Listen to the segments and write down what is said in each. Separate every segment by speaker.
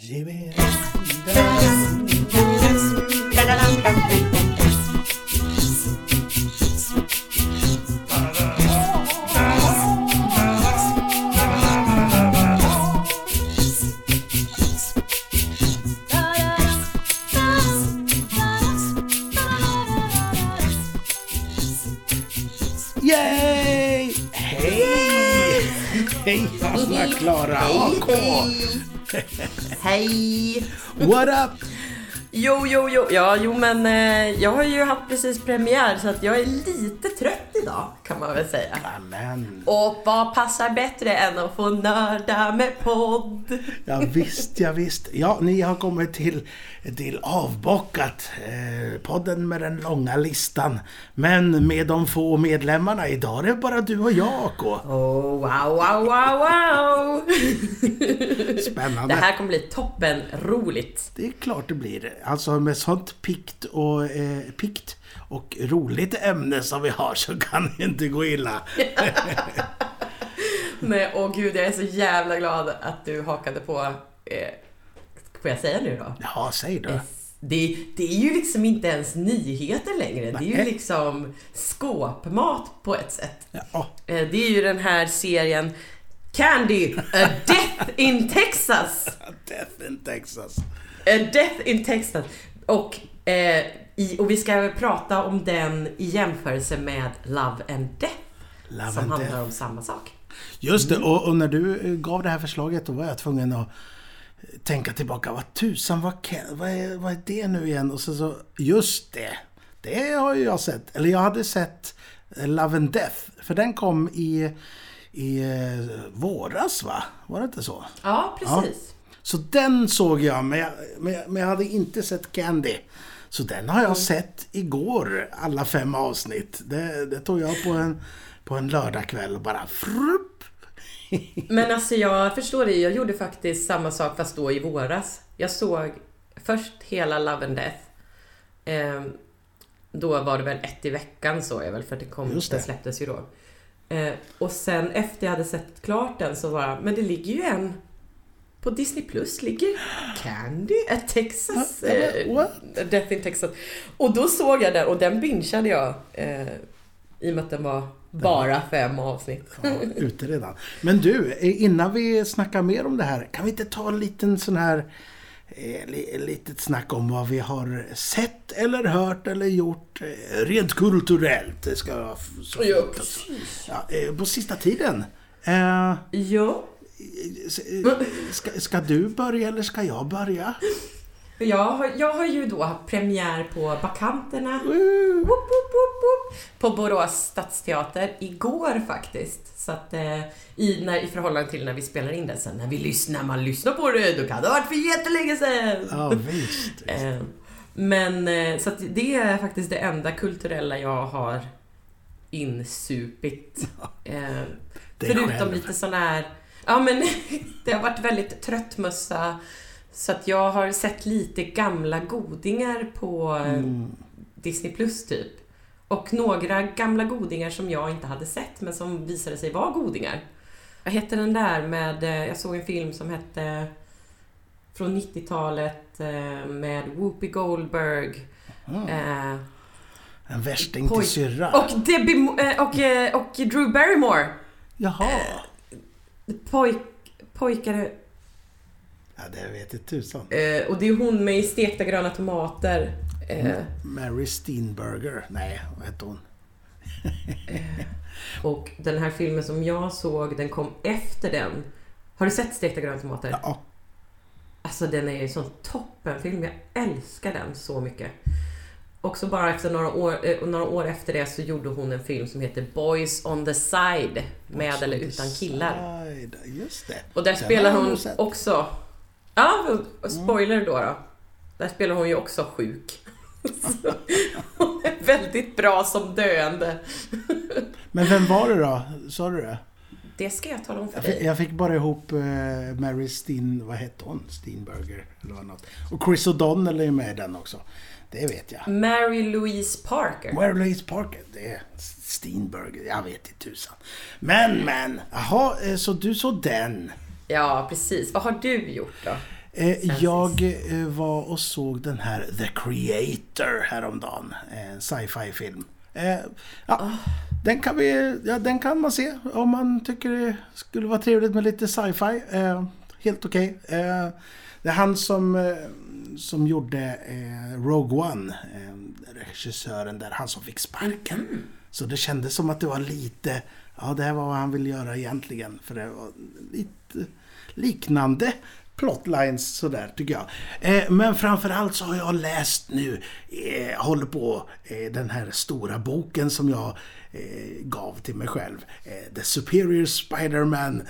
Speaker 1: Ge mig Yay! Hej! Hej Anna-Klara AK!
Speaker 2: Hej!
Speaker 1: What up?
Speaker 2: Jo, jo, jo. Ja, jo, men eh, jag har ju haft precis premiär så att jag är lite trött idag kan man väl säga.
Speaker 1: Amen.
Speaker 2: Och vad passar bättre än att få nörda med podd?
Speaker 1: Ja visst, ja visst. Ja, ni har kommit till, till Avbockat. Eh, podden med den långa listan. Men med de få medlemmarna. Idag är det bara du och jag AK.
Speaker 2: Oh, wow, wow, wow, wow!
Speaker 1: Spännande.
Speaker 2: Det här kommer bli toppen roligt.
Speaker 1: Det är klart det blir. Alltså med sånt pikt och, eh, pikt och roligt ämne som vi har så kan det inte gå illa.
Speaker 2: Men åh gud, jag är så jävla glad att du hakade på... Eh, får jag säga nu då?
Speaker 1: Ja, säg då.
Speaker 2: Det, det är ju liksom inte ens nyheter längre. Det är ju
Speaker 1: Nej.
Speaker 2: liksom skåpmat på ett sätt.
Speaker 1: Ja,
Speaker 2: Eh, Det är ju den här serien Candy, A Death in Texas.
Speaker 1: Death in Texas.
Speaker 2: A Death in Texas. Och, eh, i, och vi ska prata om den i jämförelse med Love and Death.
Speaker 1: Love
Speaker 2: som
Speaker 1: and
Speaker 2: handlar
Speaker 1: Death.
Speaker 2: om samma sak.
Speaker 1: Just det, och, och när du eh, gav det här förslaget då var jag tvungen att eh, tänka tillbaka. Vad tusan, vad, vad, är, vad är det nu igen? Och så, så, just det. Det har ju jag sett. Eller jag hade sett eh, Love and Death. För den kom i, i våras va? Var det inte så?
Speaker 2: Ja, precis.
Speaker 1: Så den såg jag, men jag, men jag, men jag hade inte sett Candy. Så den har jag sett igår, alla fem avsnitt. Det, det tog jag på en, på en lördagkväll och bara frupp.
Speaker 2: Men alltså jag förstår det. Jag gjorde faktiskt samma sak fast då i våras. Jag såg först hela Love and Death. Ehm, då var det väl ett i veckan så jag väl för det kom,
Speaker 1: Just det.
Speaker 2: den släpptes ju då. Eh, och sen efter jag hade sett klart den så var jag, men det ligger ju en på Disney Plus ligger Candy at Texas.
Speaker 1: What?
Speaker 2: Death in Texas. Och då såg jag den och den bingeade jag. Eh, I och med att den var bara fem avsnitt.
Speaker 1: Ja, ute redan. Men du, eh, innan vi snackar mer om det här, kan vi inte ta en liten sån här eh, li, litet snack om vad vi har sett eller hört eller gjort eh, rent kulturellt. Ska så
Speaker 2: Ja,
Speaker 1: också. Ja, eh, på sista tiden.
Speaker 2: Ja.
Speaker 1: Eh, ska, ska du börja eller ska jag börja?
Speaker 2: Jag har, jag har ju då haft premiär på Bakanterna
Speaker 1: Woo!
Speaker 2: woop, woop, woop, woop, på Borås stadsteater igår faktiskt. Så att eh, i, när, i förhållande till när vi spelar in det sen, när vi lyssnar, man lyssnar på det, då kan det ha varit för jättelänge sedan.
Speaker 1: Ja, visst.
Speaker 2: Eh, men eh, så att det är faktiskt det enda kulturella jag har insupit. Eh,
Speaker 1: Dig
Speaker 2: förutom
Speaker 1: själv.
Speaker 2: lite sån här... Ja men det har varit väldigt tröttmössa. Så att jag har sett lite gamla godingar på
Speaker 1: Mm.
Speaker 2: Disney Plus typ. Och några gamla godingar som jag inte hade sett men som visade sig vara godingar. Vad hette den där med... eh, Jag såg en film som hette... Från 90-talet eh, med Whoopi Goldberg.
Speaker 1: Mm.
Speaker 2: eh,
Speaker 1: En värsting till syrra.
Speaker 2: Och, Debbie, eh, och, och Drew Barrymore.
Speaker 1: Jaha.
Speaker 2: Pojk, pojkar...
Speaker 1: Ja, det vet inte tusan.
Speaker 2: Eh, och det är hon med i stekta gröna tomater. Eh,
Speaker 1: Mary Steenburger. Nej, vad hette hon?
Speaker 2: och den här filmen som jag såg, den kom efter den. Har du sett stekta gröna tomater?
Speaker 1: Ja,
Speaker 2: Alltså den är ju en sån toppenfilm. Jag älskar den så mycket. Och så bara efter några år, eh, några år efter det så gjorde hon en film som heter Boys on the side. Med eller utan killar.
Speaker 1: Side. Just det.
Speaker 2: Och där
Speaker 1: Den
Speaker 2: spelar hon också... Ja, spoiler då, då. Där spelar hon ju också sjuk. Så hon är väldigt bra som döende.
Speaker 1: Men vem var det då? Sa du det?
Speaker 2: Det ska jag tala om för
Speaker 1: Jag fick,
Speaker 2: dig.
Speaker 1: jag fick bara ihop eh, Mary Steen... Vad hette hon? Steenburger eller något. Och Chris O'Donnell är med i den också. Det vet jag.
Speaker 2: Mary Louise Parker.
Speaker 1: Mary Louise Parker. Det är Steenburger. Jag vet inte tusan. Men, men. Jaha, eh, så du såg den.
Speaker 2: Ja, precis. Vad har du gjort då?
Speaker 1: Eh, jag eh, var och såg den här The Creator häromdagen. En sci-fi film. Eh, ja,
Speaker 2: Oh.
Speaker 1: den, kan vi, ja, den kan man se om man tycker det skulle vara trevligt med lite sci-fi. Eh, helt okej. Eh, det är han som, eh, som gjorde eh, Rogue One. Eh, regissören där, han som fick sparken.
Speaker 2: Mm.
Speaker 1: Så det kändes som att det var lite, ja det här var vad han ville göra egentligen. För det var lite liknande plotlines sådär tycker jag. Eh, men framförallt så har jag läst nu, eh, håller på eh, den här stora boken som jag eh, gav till mig själv. The Superior Spider-Man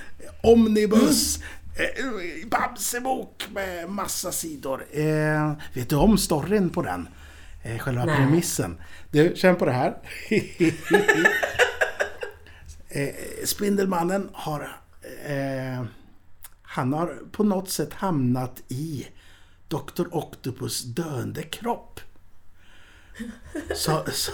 Speaker 1: Omnibus. Eh, Bamsebok med massa sidor. Vet du om storyn på den? Själva
Speaker 2: Nej.
Speaker 1: premissen. Du, känn på det här. Spindelmannen har... Han har på något sätt hamnat i Dr. Octopus döende kropp. Så, så,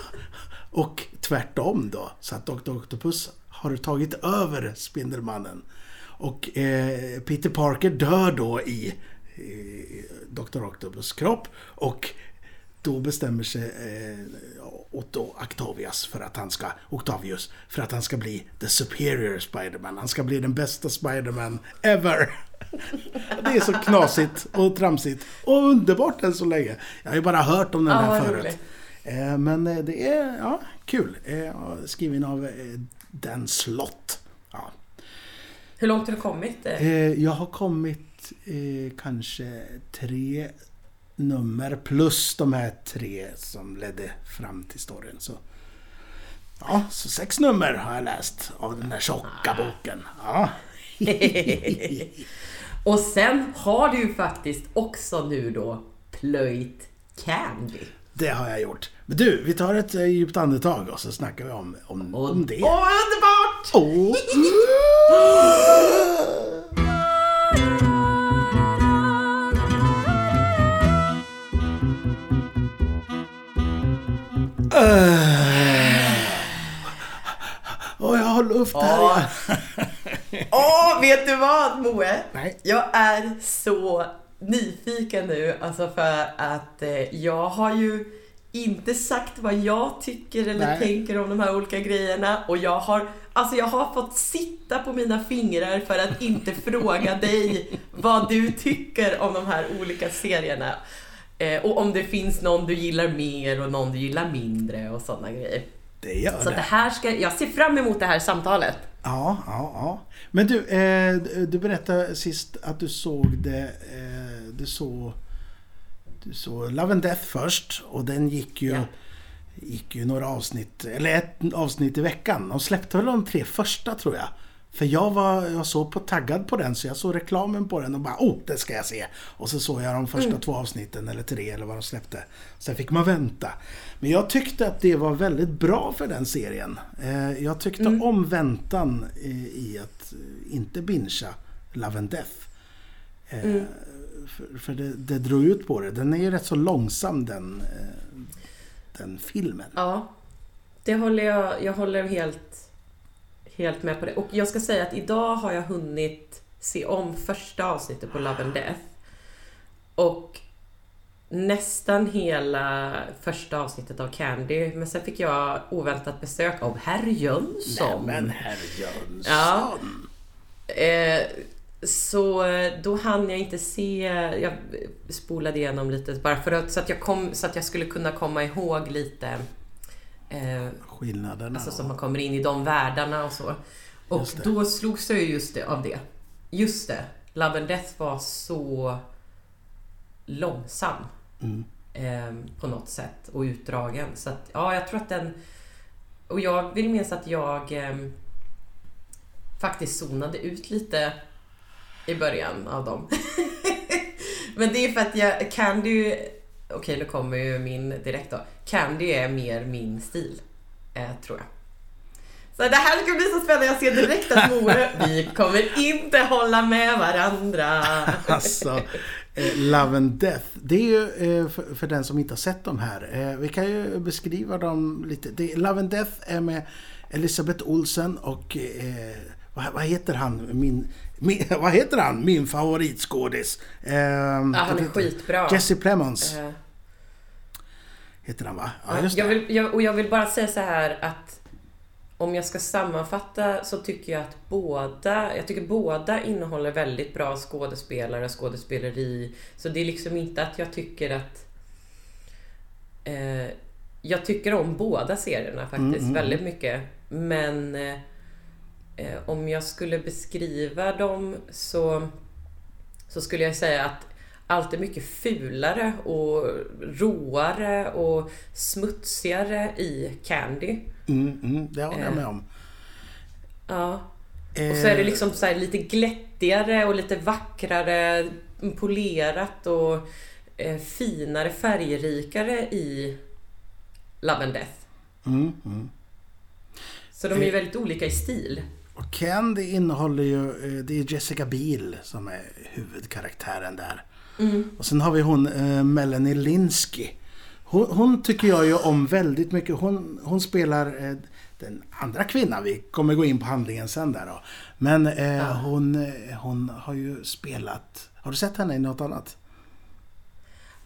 Speaker 1: och tvärtom då. Så att Dr. Octopus har tagit över Spindelmannen. Och eh, Peter Parker dör då i Dr. Octopus kropp. Och då bestämmer sig eh, Otto Octavius för att han ska, Octavius, för att han ska bli the superior Spiderman. Han ska bli den bästa Spiderman ever. Det är så knasigt och tramsigt och underbart än så länge. Jag har ju bara hört om den
Speaker 2: Ja,
Speaker 1: här förut. Eh, Men eh, det är ja, kul. Eh, Skriven av eh, Dan Slott. Ja.
Speaker 2: Hur långt har du kommit? eh?
Speaker 1: Jag har kommit kanske tre nummer plus de här tre som ledde fram till storyn. Så, ja, så sex nummer har jag läst av den där tjocka boken. Ja.
Speaker 2: Och sen har du ju faktiskt också nu då plöjt Candy.
Speaker 1: Det har jag gjort. Men du, vi tar ett eh, djupt andetag och så snackar vi om, om, om det.
Speaker 2: Åh, underbart!
Speaker 1: Åh. Åh, jag har luft här.
Speaker 2: Ja.
Speaker 1: igen.
Speaker 2: Åh, vet du vad Moe?
Speaker 1: Nej.
Speaker 2: Jag är så nyfiken nu, alltså för att eh, jag har ju inte sagt vad jag tycker eller
Speaker 1: Nej.
Speaker 2: tänker om de här olika grejerna och jag har, alltså jag har fått sitta på mina fingrar för att inte fråga dig vad du tycker om de här olika serierna. Eh, och om det finns någon du gillar mer och någon du gillar mindre och sådana grejer.
Speaker 1: Det gör
Speaker 2: Så
Speaker 1: det.
Speaker 2: det här ska, jag ser fram emot det här samtalet.
Speaker 1: Ja, ja, ja. Men du, eh, du berättade sist att du såg det, eh, du såg, du såg Love and Death först och den gick ju,
Speaker 2: Ja.
Speaker 1: gick ju några avsnitt, eller ett avsnitt i veckan. De släppte väl de tre första tror jag. För jag var jag så på taggad på den så jag såg reklamen på den och bara oh, det ska jag se. Och så såg jag de första två avsnitten eller tre eller vad de släppte. Sen fick man vänta. Men jag tyckte att det var väldigt bra för den serien. Eh, Jag tyckte om väntan i- att eh, inte bingea Love and Death. Eh, För, för det, det drog ut på det. Den är ju rätt så långsam den, den filmen.
Speaker 2: Ja, det håller jag, jag håller helt, helt med på det. Och jag ska säga att idag har jag hunnit se om första avsnittet på Love and Death. Och nästan hela första avsnittet av Candy. Men sen fick jag oväntat besök av herr Jönsson.
Speaker 1: Men herr Jönsson.
Speaker 2: Ja. Eh, så eh, då hann jag inte se, jag spolade igenom lite bara för att, så att jag, kom, så att jag skulle kunna komma ihåg lite eh,
Speaker 1: Skillnaderna.
Speaker 2: Alltså som man kommer in i de världarna och så. Och då slogs jag ju just det, av det. Just det. Love and Death var så långsam.
Speaker 1: Mm.
Speaker 2: Eh, på något sätt. Och utdragen. Så att, ja, jag tror att den... Och jag vill minnas att jag eh, faktiskt zonade ut lite i början av dem. Men det är för att jag... Candy... Okej, nu kommer ju min direkt då. Candy är mer min stil, eh, tror jag. Så det här ska bli så spännande. Jag ser direkt att Moe, vi kommer inte hålla med varandra.
Speaker 1: Alltså, eh, Love and Death. Det är ju eh, för, för den som inte har sett dem här. Eh, vi kan ju beskriva dem lite. Det, Love and Death är med Elisabeth Olsen och eh, vad, vad heter han? Min, Min, vad heter han? Min favoritskådis. Eh,
Speaker 2: Ja, han är skitbra.
Speaker 1: Jesse Plemons
Speaker 2: Eh,
Speaker 1: heter han va? Ja, just
Speaker 2: jag vill, jag, och jag vill bara säga så här att om jag ska sammanfatta så tycker jag att båda, jag tycker båda innehåller väldigt bra skådespelare och skådespeleri. Så det är liksom inte att jag tycker att eh, jag tycker om båda serierna faktiskt
Speaker 1: Mm, mm,
Speaker 2: väldigt mycket. Men eh, eh, om jag skulle beskriva dem så, så skulle jag säga att allt är mycket fulare och råare och smutsigare i Candy.
Speaker 1: Mm, mm, det håller jag
Speaker 2: Eh,
Speaker 1: med om.
Speaker 2: Ja. Och så är det
Speaker 1: Eh,
Speaker 2: liksom så lite glättigare och lite vackrare, polerat och eh, finare, färgrikare i Love and Death.
Speaker 1: Mm, mm.
Speaker 2: Så de är ju
Speaker 1: Eh.
Speaker 2: väldigt olika i stil.
Speaker 1: Och Ken, det innehåller ju... eh, Det är Jessica Biel som är huvudkaraktären där.
Speaker 2: Mm.
Speaker 1: Och sen har vi hon eh, Melanie Linsky. Hon, hon tycker jag ju om väldigt mycket. Hon, hon spelar eh, den andra kvinnan. Vi kommer gå in på handlingen sen där då. Men eh,
Speaker 2: Ja.
Speaker 1: hon, eh, hon har ju spelat... Har du sett henne i något annat?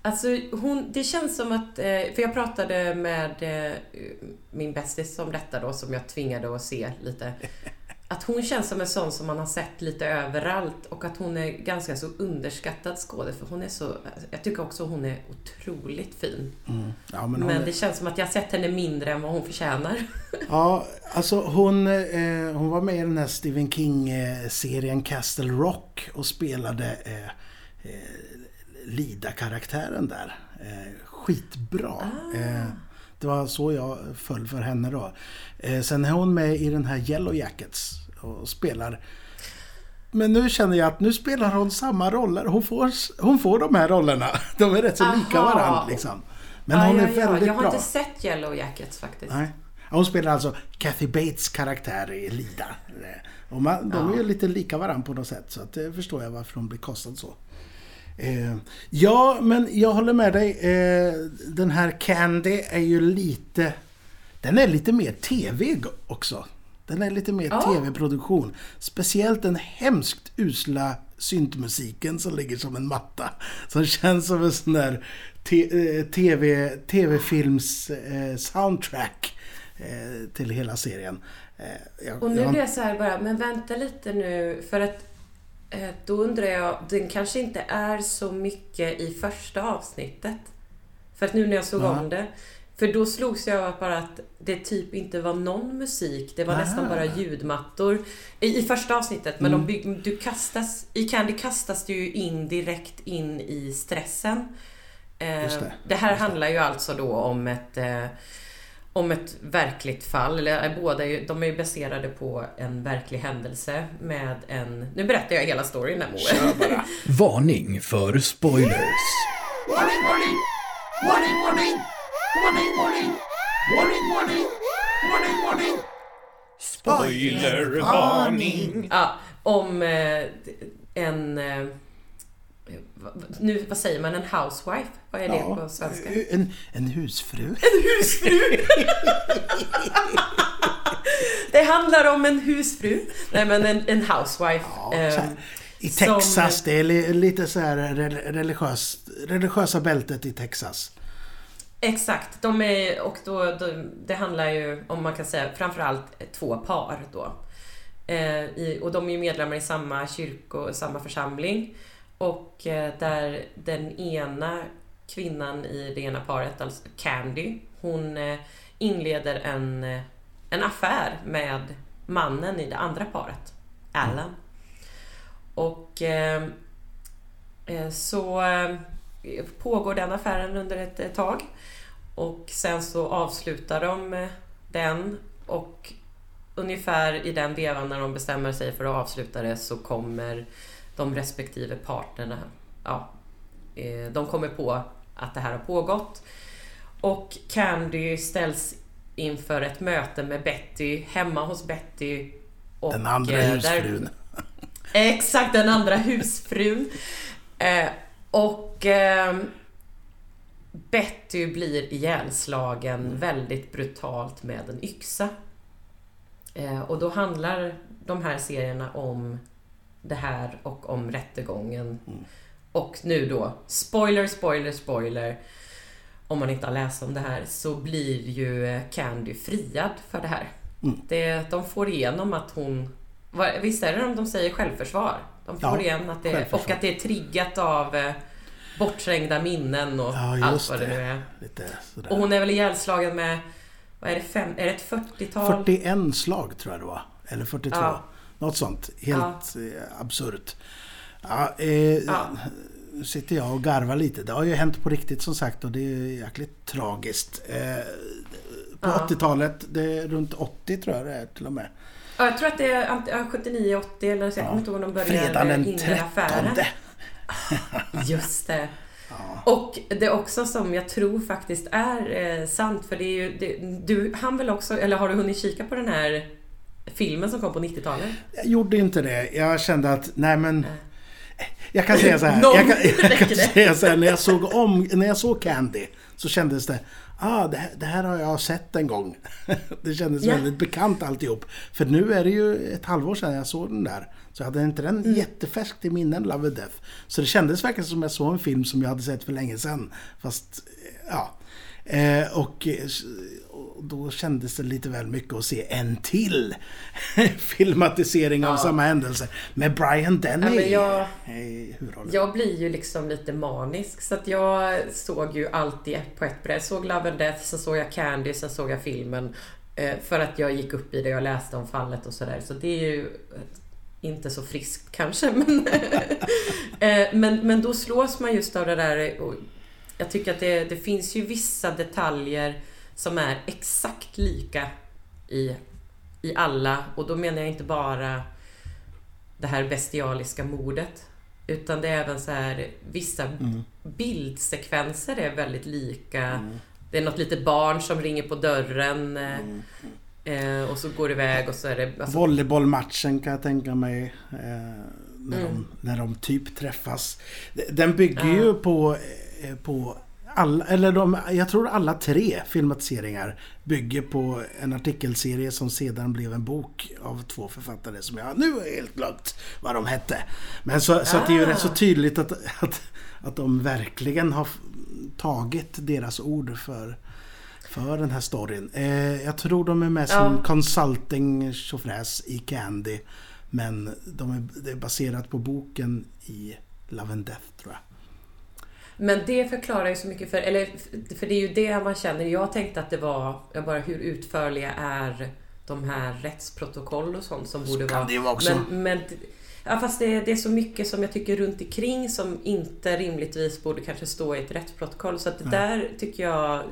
Speaker 2: Alltså, hon, det känns som att... eh, För jag pratade med min bästis om detta då, som jag tvingade att se lite. Att hon känns som en sån som man har sett lite överallt och att hon är ganska så underskattad skådespelare. För hon är så... Jag tycker också hon är otroligt fin.
Speaker 1: Mm. Ja, men
Speaker 2: Men,
Speaker 1: är-
Speaker 2: det känns som att jag har sett henne mindre än vad hon förtjänar.
Speaker 1: Ja, alltså hon, eh, hon var med i den här Stephen King-serien Castle Rock och spelade eh, eh, Lida-karaktären där. Eh, skitbra.
Speaker 2: Ah.
Speaker 1: Eh, det var så jag föll för henne då. Eh, sen är hon med i den här Yellow Jackets och spelar men nu känner jag att nu spelar hon samma roller. Hon får, hon får de här rollerna. De är rätt så lika
Speaker 2: Aha.
Speaker 1: varandra liksom. Men hon
Speaker 2: ja,
Speaker 1: är väldigt
Speaker 2: ja. Jag har
Speaker 1: bra.
Speaker 2: inte sett Yellow Jackets faktiskt.
Speaker 1: Nej. Hon spelar alltså Kathy Bates karaktär i Lida. Och man, de är
Speaker 2: Ja.
Speaker 1: lite lika varandra på något sätt. Så att det förstår jag varför hon blir kostad så. Eh, ja, men jag håller med dig. Eh, den här Candy är ju lite... Den är lite mer TV också. Den är lite mer
Speaker 2: Ja.
Speaker 1: TV-produktion. Speciellt den hemskt usla syntmusiken som ligger som en matta. Som känns som en sån där te- eh, TV, TV-films eh, soundtrack eh, till hela serien. Eh, jag,
Speaker 2: Och nu
Speaker 1: jag,
Speaker 2: blir jag så här bara, men vänta lite nu för att då undrar jag, den kanske inte är så mycket i första avsnittet. För att nu när jag såg
Speaker 1: Ja.
Speaker 2: om det, för då slogs jag av bara att det typ inte var någon musik, det var
Speaker 1: Aha.
Speaker 2: nästan bara ljudmattor. I, i första avsnittet, men
Speaker 1: Mm.
Speaker 2: de du kastas, i Candy kastas du ju in direkt in i stressen. Eh,
Speaker 1: det,
Speaker 2: det här handlar ju alltså då om ett eh, om ett verkligt fall, eller är båda är de är ju baserade på en verklig händelse med en... Nu berättar jag hela storyn här Moe.
Speaker 3: Varning för spoilers.
Speaker 4: Warning, warning! Warning, warning! Warning, warning! Warning, warning! Warning, warning!
Speaker 3: Spoilervarning.
Speaker 2: Ja, om eh, en... Nu, vad säger man? En housewife? Vad är det
Speaker 1: Ja,
Speaker 2: på svenska?
Speaker 1: En, en husfru.
Speaker 2: husfru! det handlar om en husfru. Nej men en, en housewife.
Speaker 1: Ja,
Speaker 2: eh,
Speaker 1: I
Speaker 2: som-
Speaker 1: Texas, det är li, lite så här re- religiöst, religiösa bältet i Texas.
Speaker 2: Exakt, de är, och då, de, det handlar ju om man kan säga framförallt två par då. Eh, i, och de är ju medlemmar i samma kyrko, samma församling. Och eh, där den ena kvinnan i det ena paret, alltså Candy, hon eh, inleder en, eh, en affär med mannen i det andra paret, Alan. Och så pågår den affären under ett, tag. Och sen så avslutar de den och ungefär i den vevan när de bestämmer sig för att avsluta det så kommer de respektive parterna, ja, eh, de kommer på att det här har pågått. Och Candy ställs inför ett möte med Betty, hemma hos Betty. Och,
Speaker 1: Den andra
Speaker 2: eh, där-
Speaker 1: husfrun.
Speaker 2: Exakt, den andra husfrun. Eh, och eh, Betty blir ihjälslagen väldigt brutalt med en yxa. Eh, och då handlar de här serierna om det här och om rättegången. Och nu då, spoiler, spoiler, spoiler. Om man inte har läst om det här så blir ju eh, Candy friad för det här.
Speaker 1: Mm.
Speaker 2: Det, de får igenom att hon... Visst är det om de säger självförsvar? De får
Speaker 1: Ja,
Speaker 2: igen att det, och att det är triggat av eh, bortträngda minnen och
Speaker 1: Ja,
Speaker 2: allt vad det
Speaker 1: det.
Speaker 2: nu är. Och hon är väl ihjälslagen med, vad är det, fem, är det ett 40-tal?
Speaker 1: 41 slag tror jag det var. Eller 42.
Speaker 2: Ja.
Speaker 1: Något sånt. Helt eh, absurt. Ja, eh,
Speaker 2: Ja.
Speaker 1: Nu sitter jag och garvar lite. Det har ju hänt på riktigt som sagt och det är jäkligt tragiskt. Eh, på
Speaker 2: Ja.
Speaker 1: 80-talet, det är runt 80 tror jag det är till och med.
Speaker 2: Ja, jag tror att det är ant- ja, 79, 80 eller så. Jag kommer inte ihåg när de började
Speaker 1: Fredagen den
Speaker 2: inleda
Speaker 1: 13.
Speaker 2: affären. Just det. Och det är också som jag tror faktiskt är eh, sant, för det är ju... Det, du han väl också, eller har du hunnit kika på den här filmen som kom på 90-talet?
Speaker 1: Jag gjorde inte det. Jag kände att, nej men... Jag kan säga så här. Jag kan, jag kan säga så här, när jag såg om, när jag såg Candy så kändes det, ah det här, det här har jag sett en gång. Det kändes
Speaker 2: Ja.
Speaker 1: väldigt bekant alltihop. För nu är det ju ett halvår sedan jag såg den där. Så jag hade inte den
Speaker 2: Mm.
Speaker 1: jättefärskt i minnen, Love and Death. Så det kändes verkligen som jag såg en film som jag hade sett för länge sedan. Fast, eh, ja. Eh, och, eh, och då kändes det lite väl mycket att se en till filmatisering av
Speaker 2: Ja.
Speaker 1: samma händelse. Med Brian Denny
Speaker 2: Ja, jag-
Speaker 1: i huvudrollen.
Speaker 2: Jag blir ju liksom lite manisk så att jag såg ju alltid på ett bräde. Jag såg Love and Death, sen såg jag Candy, sen såg jag filmen. eh, För att jag gick upp i det och läste om fallet och sådär. Så det är ju eh, inte så friskt kanske men, eh, men Men då slås man just av det där och Jag tycker att det, det finns ju vissa detaljer som är exakt lika i, i alla och då menar jag inte bara det här bestialiska mordet. Utan det är även så här vissa
Speaker 1: Mm.
Speaker 2: bildsekvenser är väldigt lika. Det är något litet barn som ringer på dörren
Speaker 1: Mm.
Speaker 2: eh, och så går det iväg och så är det... Alltså,
Speaker 1: Volleybollmatchen kan jag tänka mig. Eh, när,
Speaker 2: Mm.
Speaker 1: de, när de typ träffas. Den bygger ju på, eh, på alla, eller de, jag tror alla tre filmatiseringar bygger på en artikelserie som sedan blev en bok av två författare som jag nu är helt glömt vad de hette. Men så, så att det är ju
Speaker 2: Ah.
Speaker 1: rätt så tydligt att, att, att de verkligen har tagit deras ord för för den här storyn. Eh, jag tror de är med som
Speaker 2: Ja.
Speaker 1: consulting tjofräs i Candy. Men de är, det är baserat på boken i Love and Death tror jag.
Speaker 2: Men det förklarar ju så mycket för... Eller, för det är ju det man känner. Jag tänkte att det var... Jag bara, hur utförliga är de här rättsprotokoll och sånt som borde vara...
Speaker 1: det vara också.
Speaker 2: Men, men, ja, fast det, det är så mycket som jag tycker runt omkring som inte rimligtvis borde kanske stå i ett rättsprotokoll. Så att det där tycker jag...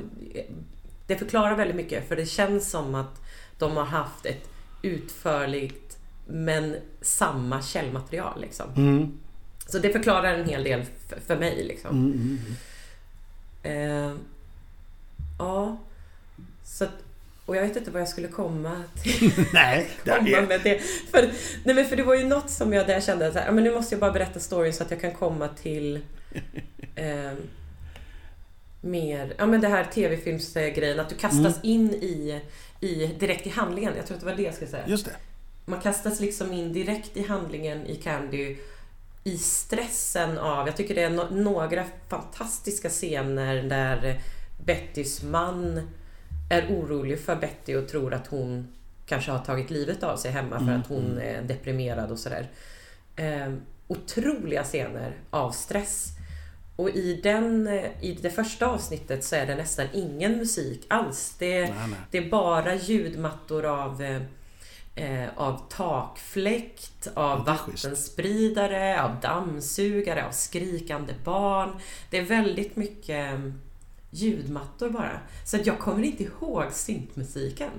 Speaker 2: Det förklarar väldigt mycket för det känns som att de har haft ett utförligt men samma källmaterial. Liksom.
Speaker 1: Mm,
Speaker 2: Så det förklarar en hel del för, för mig. Liksom.
Speaker 1: mm, mm.
Speaker 2: Eh, ja, så att, och jag vet inte vad jag skulle komma till.
Speaker 1: Nej,
Speaker 2: komma med det. För, nej men för det var ju något som jag där jag kände men nu måste jag bara berätta storyn så att jag kan komma till eh, mer, ja men det här tv-filmsgrejen, att du kastas in i, i, direkt i handlingen. Jag tror att det var det jag skulle säga.
Speaker 1: just det.
Speaker 2: Man kastas liksom in direkt i handlingen i Candy i stressen av, jag tycker det är no- några fantastiska scener där Bettys man är orolig för Betty och tror att hon kanske har tagit livet av sig hemma för att hon är deprimerad och sådär. Eh, otroliga scener av stress. Och i, den, eh, i det första avsnittet så är det nästan ingen musik alls. Det,
Speaker 1: Nej, nej.
Speaker 2: det är bara ljudmattor av, eh, av takfläkt, av
Speaker 1: Ja, är schysst.
Speaker 2: vattenspridare, av dammsugare, av skrikande barn. Det är väldigt mycket eh, ljudmattor bara. Så att jag kommer inte ihåg syntmusiken.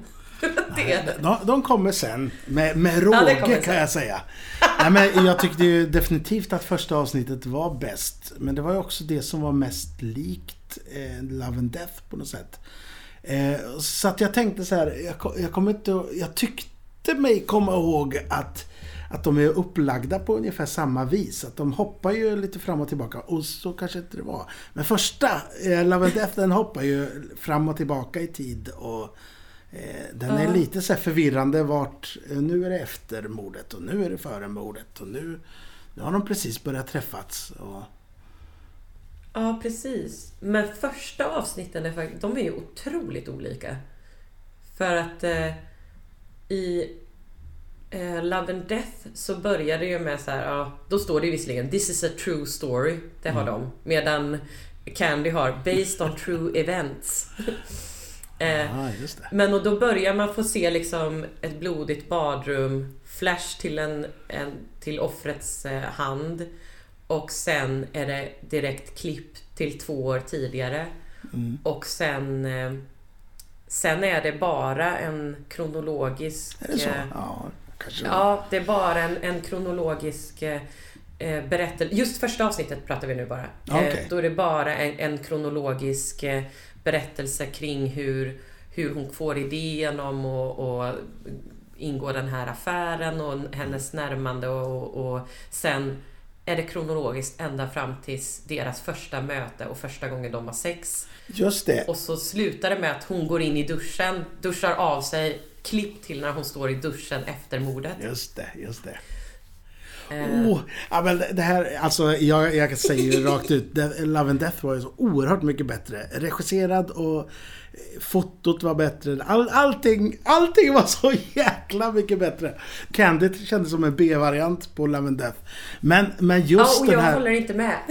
Speaker 2: det.
Speaker 1: De, de kommer sen. Med, med
Speaker 2: Ja,
Speaker 1: råge
Speaker 2: kommer
Speaker 1: kan
Speaker 2: sen.
Speaker 1: jag säga. Nej, men jag tyckte ju definitivt att första avsnittet var bäst. Men det var ju också det som var mest likt eh, Love and Death på något sätt. Eh, så att jag tänkte så här, jag, jag kommer inte Jag tyckte mig komma ihåg att att de är upplagda på ungefär samma vis. Att de hoppar ju lite fram och tillbaka. Och så kanske inte det var. Men första, eh, Love and Death, den hoppar ju fram och tillbaka i tid. Och Eh, Den är lite så förvirrande vart eh, nu är det efter mordet och nu är det före mordet och nu, nu har de precis börjat träffats. Och,
Speaker 2: Ja, precis. Men första avsnitten är, de är ju otroligt olika. För att eh, i eh, Love and Death så börjar det ju med så här, ja, då står det visserligen This is a true story. Det har de. Medan Candy har Based on true events. eh,
Speaker 1: det.
Speaker 2: men och då börjar man få se liksom ett blodigt badrum, flash till, en, en, till offrets eh, hand och sen är det direkt klipp till två år tidigare.
Speaker 1: Mm.
Speaker 2: Och sen, eh, sen är det bara en kronologisk...
Speaker 1: Är det så?
Speaker 2: eh,
Speaker 1: Ja, kanske.
Speaker 2: Ja, det är bara en, en kronologisk eh, eh, berättelse. Just första avsnittet pratar vi nu bara.
Speaker 1: Okej.
Speaker 2: Eh, då är det bara en, en kronologisk eh, berättelse kring hur, hur hon får idén om att och ingå den här affären och hennes närmande och, och sen är det kronologiskt ända fram tills deras första möte och första gången de har sex.
Speaker 1: Just det.
Speaker 2: Och så slutar det med att hon går in i duschen, duschar av sig, klipp till när hon står i duschen efter mordet.
Speaker 1: Just det, just det.
Speaker 2: Eh,
Speaker 1: Oh, ja, men det här, alltså jag, jag säger ju rakt ut, Love and Death var ju så oerhört mycket bättre. Regisserad och fotot var bättre. All, allting, allting var så jäkla mycket bättre. Candy kändes som en B-variant på Love and Death. Men, men
Speaker 2: ja,
Speaker 1: just
Speaker 2: och
Speaker 1: den
Speaker 2: jag
Speaker 1: här...
Speaker 2: håller inte med.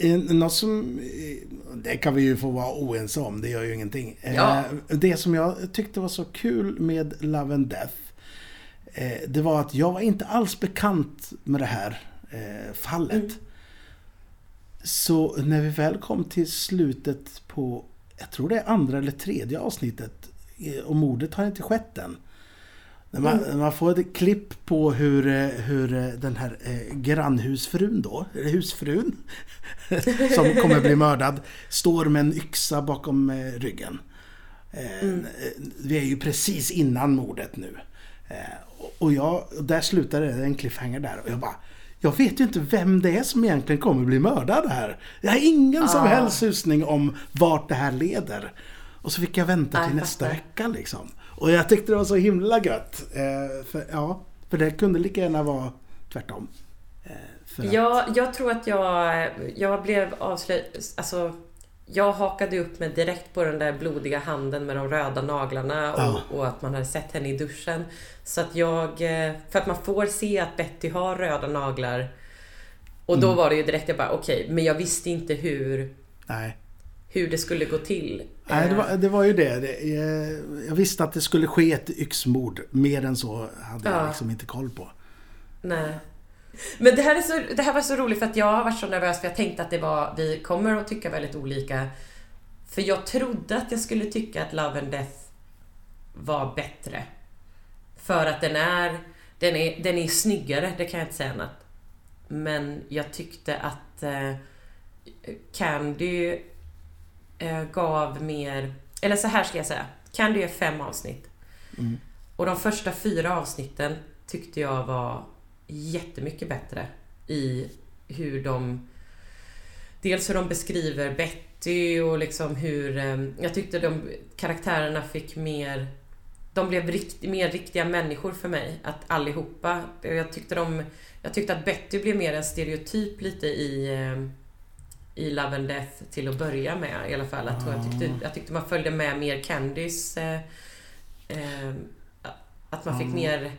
Speaker 1: Eh, Något som... eh, Det kan vi ju få vara oense om, det gör ju ingenting. Eh,
Speaker 2: Ja.
Speaker 1: Det som jag tyckte var så kul med Love and Death, det var att jag var inte alls bekant med det här fallet.
Speaker 2: Mm.
Speaker 1: Så när vi väl kom till slutet på, jag tror det är andra eller tredje avsnittet, eh, och mordet har inte skett än. När man,
Speaker 2: Mm.
Speaker 1: man får ett klipp på hur, eh, hur eh, den här eh, grannhusfrun då, eller husfrun, som kommer bli mördad, står med en yxa bakom eh, ryggen. Eh,
Speaker 2: Mm.
Speaker 1: Vi är ju precis innan mordet nu. Eh, och- Och jag, och där slutade det, en cliffhanger där. Och jag bara, jag vet ju inte vem det är som egentligen kommer bli mördad här. Jag har ingen som
Speaker 2: Ah.
Speaker 1: helst susning om vart det här leder. Och så fick jag vänta
Speaker 2: Nej,
Speaker 1: till
Speaker 2: jag
Speaker 1: nästa
Speaker 2: fattar.
Speaker 1: vecka liksom. Och jag tyckte det var så himla gött. Eh, för, ja, för det kunde lika gärna vara tvärtom. Eh, för att-
Speaker 2: Ja, jag tror att jag, jag blev avslöjad... Alltså, jag hakade upp mig direkt på den där blodiga handen med de röda naglarna och,
Speaker 1: Ja.
Speaker 2: och att man hade sett henne i duschen. Så att jag... eh, För att man får se att Betty har röda naglar. Och
Speaker 1: Mm.
Speaker 2: då var det ju direkt jag bara okej, men jag visste inte hur,
Speaker 1: Nej.
Speaker 2: hur det skulle gå till.
Speaker 1: Nej, det
Speaker 2: Eh,
Speaker 1: var, det var ju det. det eh, jag visste att det skulle ske ett yxmord. Mer än så hade jag
Speaker 2: Ja.
Speaker 1: liksom inte koll på.
Speaker 2: Nej. Men det här, är så, det här var så roligt för att jag har varit så nervös för jag tänkte att det var, vi kommer att tycka väldigt olika. För jag trodde att jag skulle tycka att Love and Death var bättre. För att den är, den är, den är snyggare, det kan jag inte säga annat. Men jag tyckte att eh, Candy eh, gav mer, eller så här ska jag säga. Candy är fem avsnitt.
Speaker 1: Mm.
Speaker 2: Och de första fyra avsnitten tyckte jag var jättemycket bättre i hur de... Dels hur de beskriver Betty och liksom hur... eh, Jag tyckte de karaktärerna fick mer... De blev rikt, mer riktiga människor för mig, att allihopa. Jag tyckte, de, jag tyckte att Betty blev mer en stereotyp lite i, eh, i Love and Death till att börja med i alla fall. Att jag, tyckte, jag tyckte man följde med mer Candys... Eh, eh, att man fick
Speaker 1: Ja.
Speaker 2: mer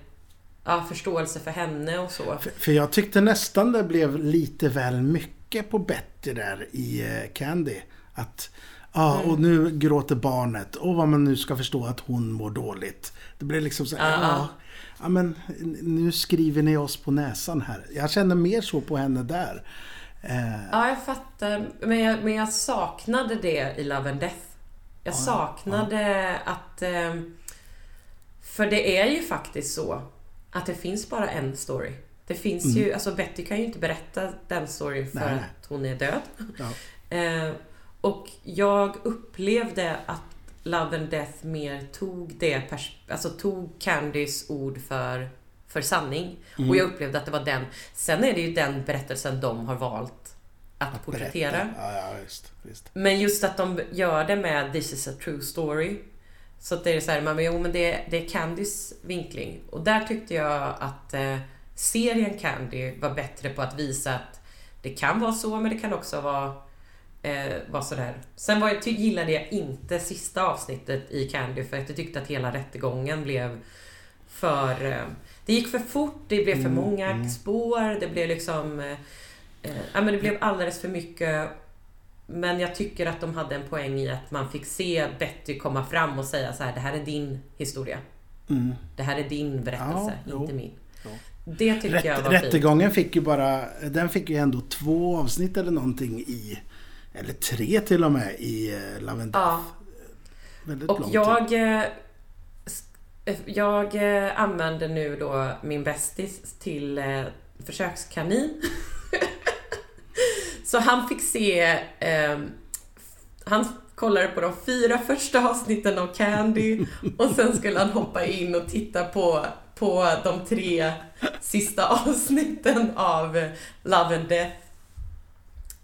Speaker 2: ja, förståelse för henne och så.
Speaker 1: För, för jag tyckte nästan det blev lite väl mycket på Betty där i eh, Candy. Att, ja,
Speaker 2: Mm.
Speaker 1: och nu gråter barnet. Och vad man nu ska förstå att hon mår dåligt. Det blev liksom så här,
Speaker 2: Ja,
Speaker 1: ja,
Speaker 2: ja.
Speaker 1: ja men nu skriver ni oss på näsan här. Jag kände mer så på henne där. Eh,
Speaker 2: Ja, jag fattar. Men jag, men jag saknade det i Love and Death. Jag
Speaker 1: Ja,
Speaker 2: saknade att... Eh, för det är ju faktiskt så att det finns bara en story. Det finns ju, alltså Betty kan ju inte berätta den storyn för
Speaker 1: Mm. Nej,
Speaker 2: att hon är död.
Speaker 1: Ja.
Speaker 2: Eh, och jag upplevde att Love and Death mer tog det, alltså tog Candys ord för, för sanning.
Speaker 1: Mm.
Speaker 2: Och jag upplevde att det var den. Sen är det ju den berättelsen de har valt att porträttera.
Speaker 1: Berätta. Ja, ja, visst, visst.
Speaker 2: Men just att de gör det med This is a true story. Så att det är så här, man bara, jo men det, det är Candys vinkling. Och där tyckte jag att eh, serien Candy var bättre på att visa att det kan vara så, men det kan också vara, eh, vara sådär. Sen var, jag- gillade jag inte sista avsnittet i Candy för att jag tyckte att hela rättegången blev för... Eh, det gick för fort, det blev för
Speaker 1: Mm,
Speaker 2: många
Speaker 1: mm.
Speaker 2: spår, det blev liksom... Eh, eh, ja, men det blev alldeles för mycket. Men jag tycker att de hade en poäng i att man fick se Betty komma fram och säga så här, det här är din historia.
Speaker 1: Mm.
Speaker 2: Det här är din berättelse,
Speaker 1: Ja, jo.
Speaker 2: inte min.
Speaker 1: Ja.
Speaker 2: Det tycker jag
Speaker 1: Rätt,
Speaker 2: var
Speaker 1: rättegången fick ju bara, den fick ju ändå två avsnitt eller någonting i, eller tre till och med i eh, Love
Speaker 2: fint. Ja,
Speaker 1: Väldigt
Speaker 2: och jag... eh, eh, Jag använder nu då min bästis till försökskanin. Så han fick se... Eh, han kollade på de fyra första avsnitten av Candy och sen skulle han hoppa in och titta på, på de tre sista avsnitten av Love and Death.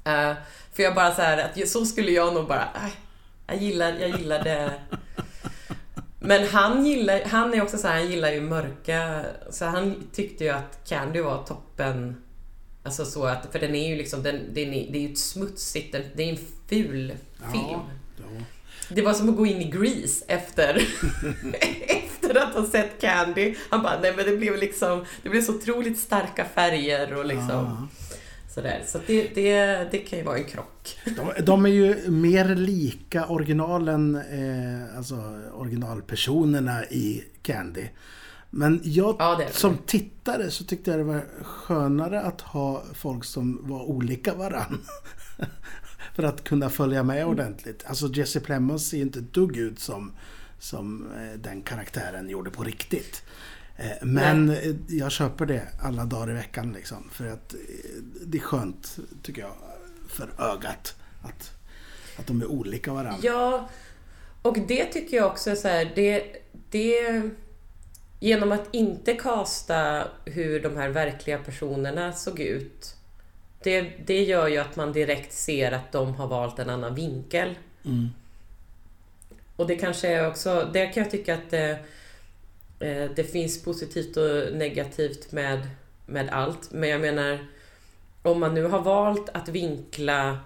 Speaker 2: Eh, för jag bara så här, att så skulle jag nog bara... eh, jag gillar, jag gillade... Men han gillar, han är också så här, han gillar ju mörka, så han tyckte ju att Candy var toppen. Alltså så att, för den är ju liksom, den, den är, det är ju ett smutsigt, den, det är en ful film.
Speaker 1: Ja, ja.
Speaker 2: Det var som att gå in i Grease efter, efter att ha sett Candy. Han bara, nej men det blev liksom, det blev så otroligt starka färger och liksom
Speaker 1: Ja.
Speaker 2: sådär. Så det, det, det kan ju vara en krock.
Speaker 1: De, de är ju mer lika originalen, eh, alltså originalpersonerna i Candy. Men jag
Speaker 2: Ja, det det.
Speaker 1: som tittare så tyckte jag det var skönare att ha folk som var olika varann. För att kunna följa med ordentligt. Alltså Jesse Plemons ser ju inte ett dugg ut som, som eh, den karaktären gjorde på riktigt. Eh, Men eh, jag köper det alla dagar i veckan liksom. För att det är skönt, tycker jag, för ögat. Att, att de är olika varandra.
Speaker 2: Ja, och det tycker jag också är så här, det, det... Genom att inte kasta hur de här verkliga personerna såg ut, det, det gör ju att man direkt ser att de har valt en annan vinkel.
Speaker 1: Mm.
Speaker 2: Och det kanske är också, där kan jag tycka att det, eh, det finns positivt och negativt med, med allt. Men jag menar, om man nu har valt att vinkla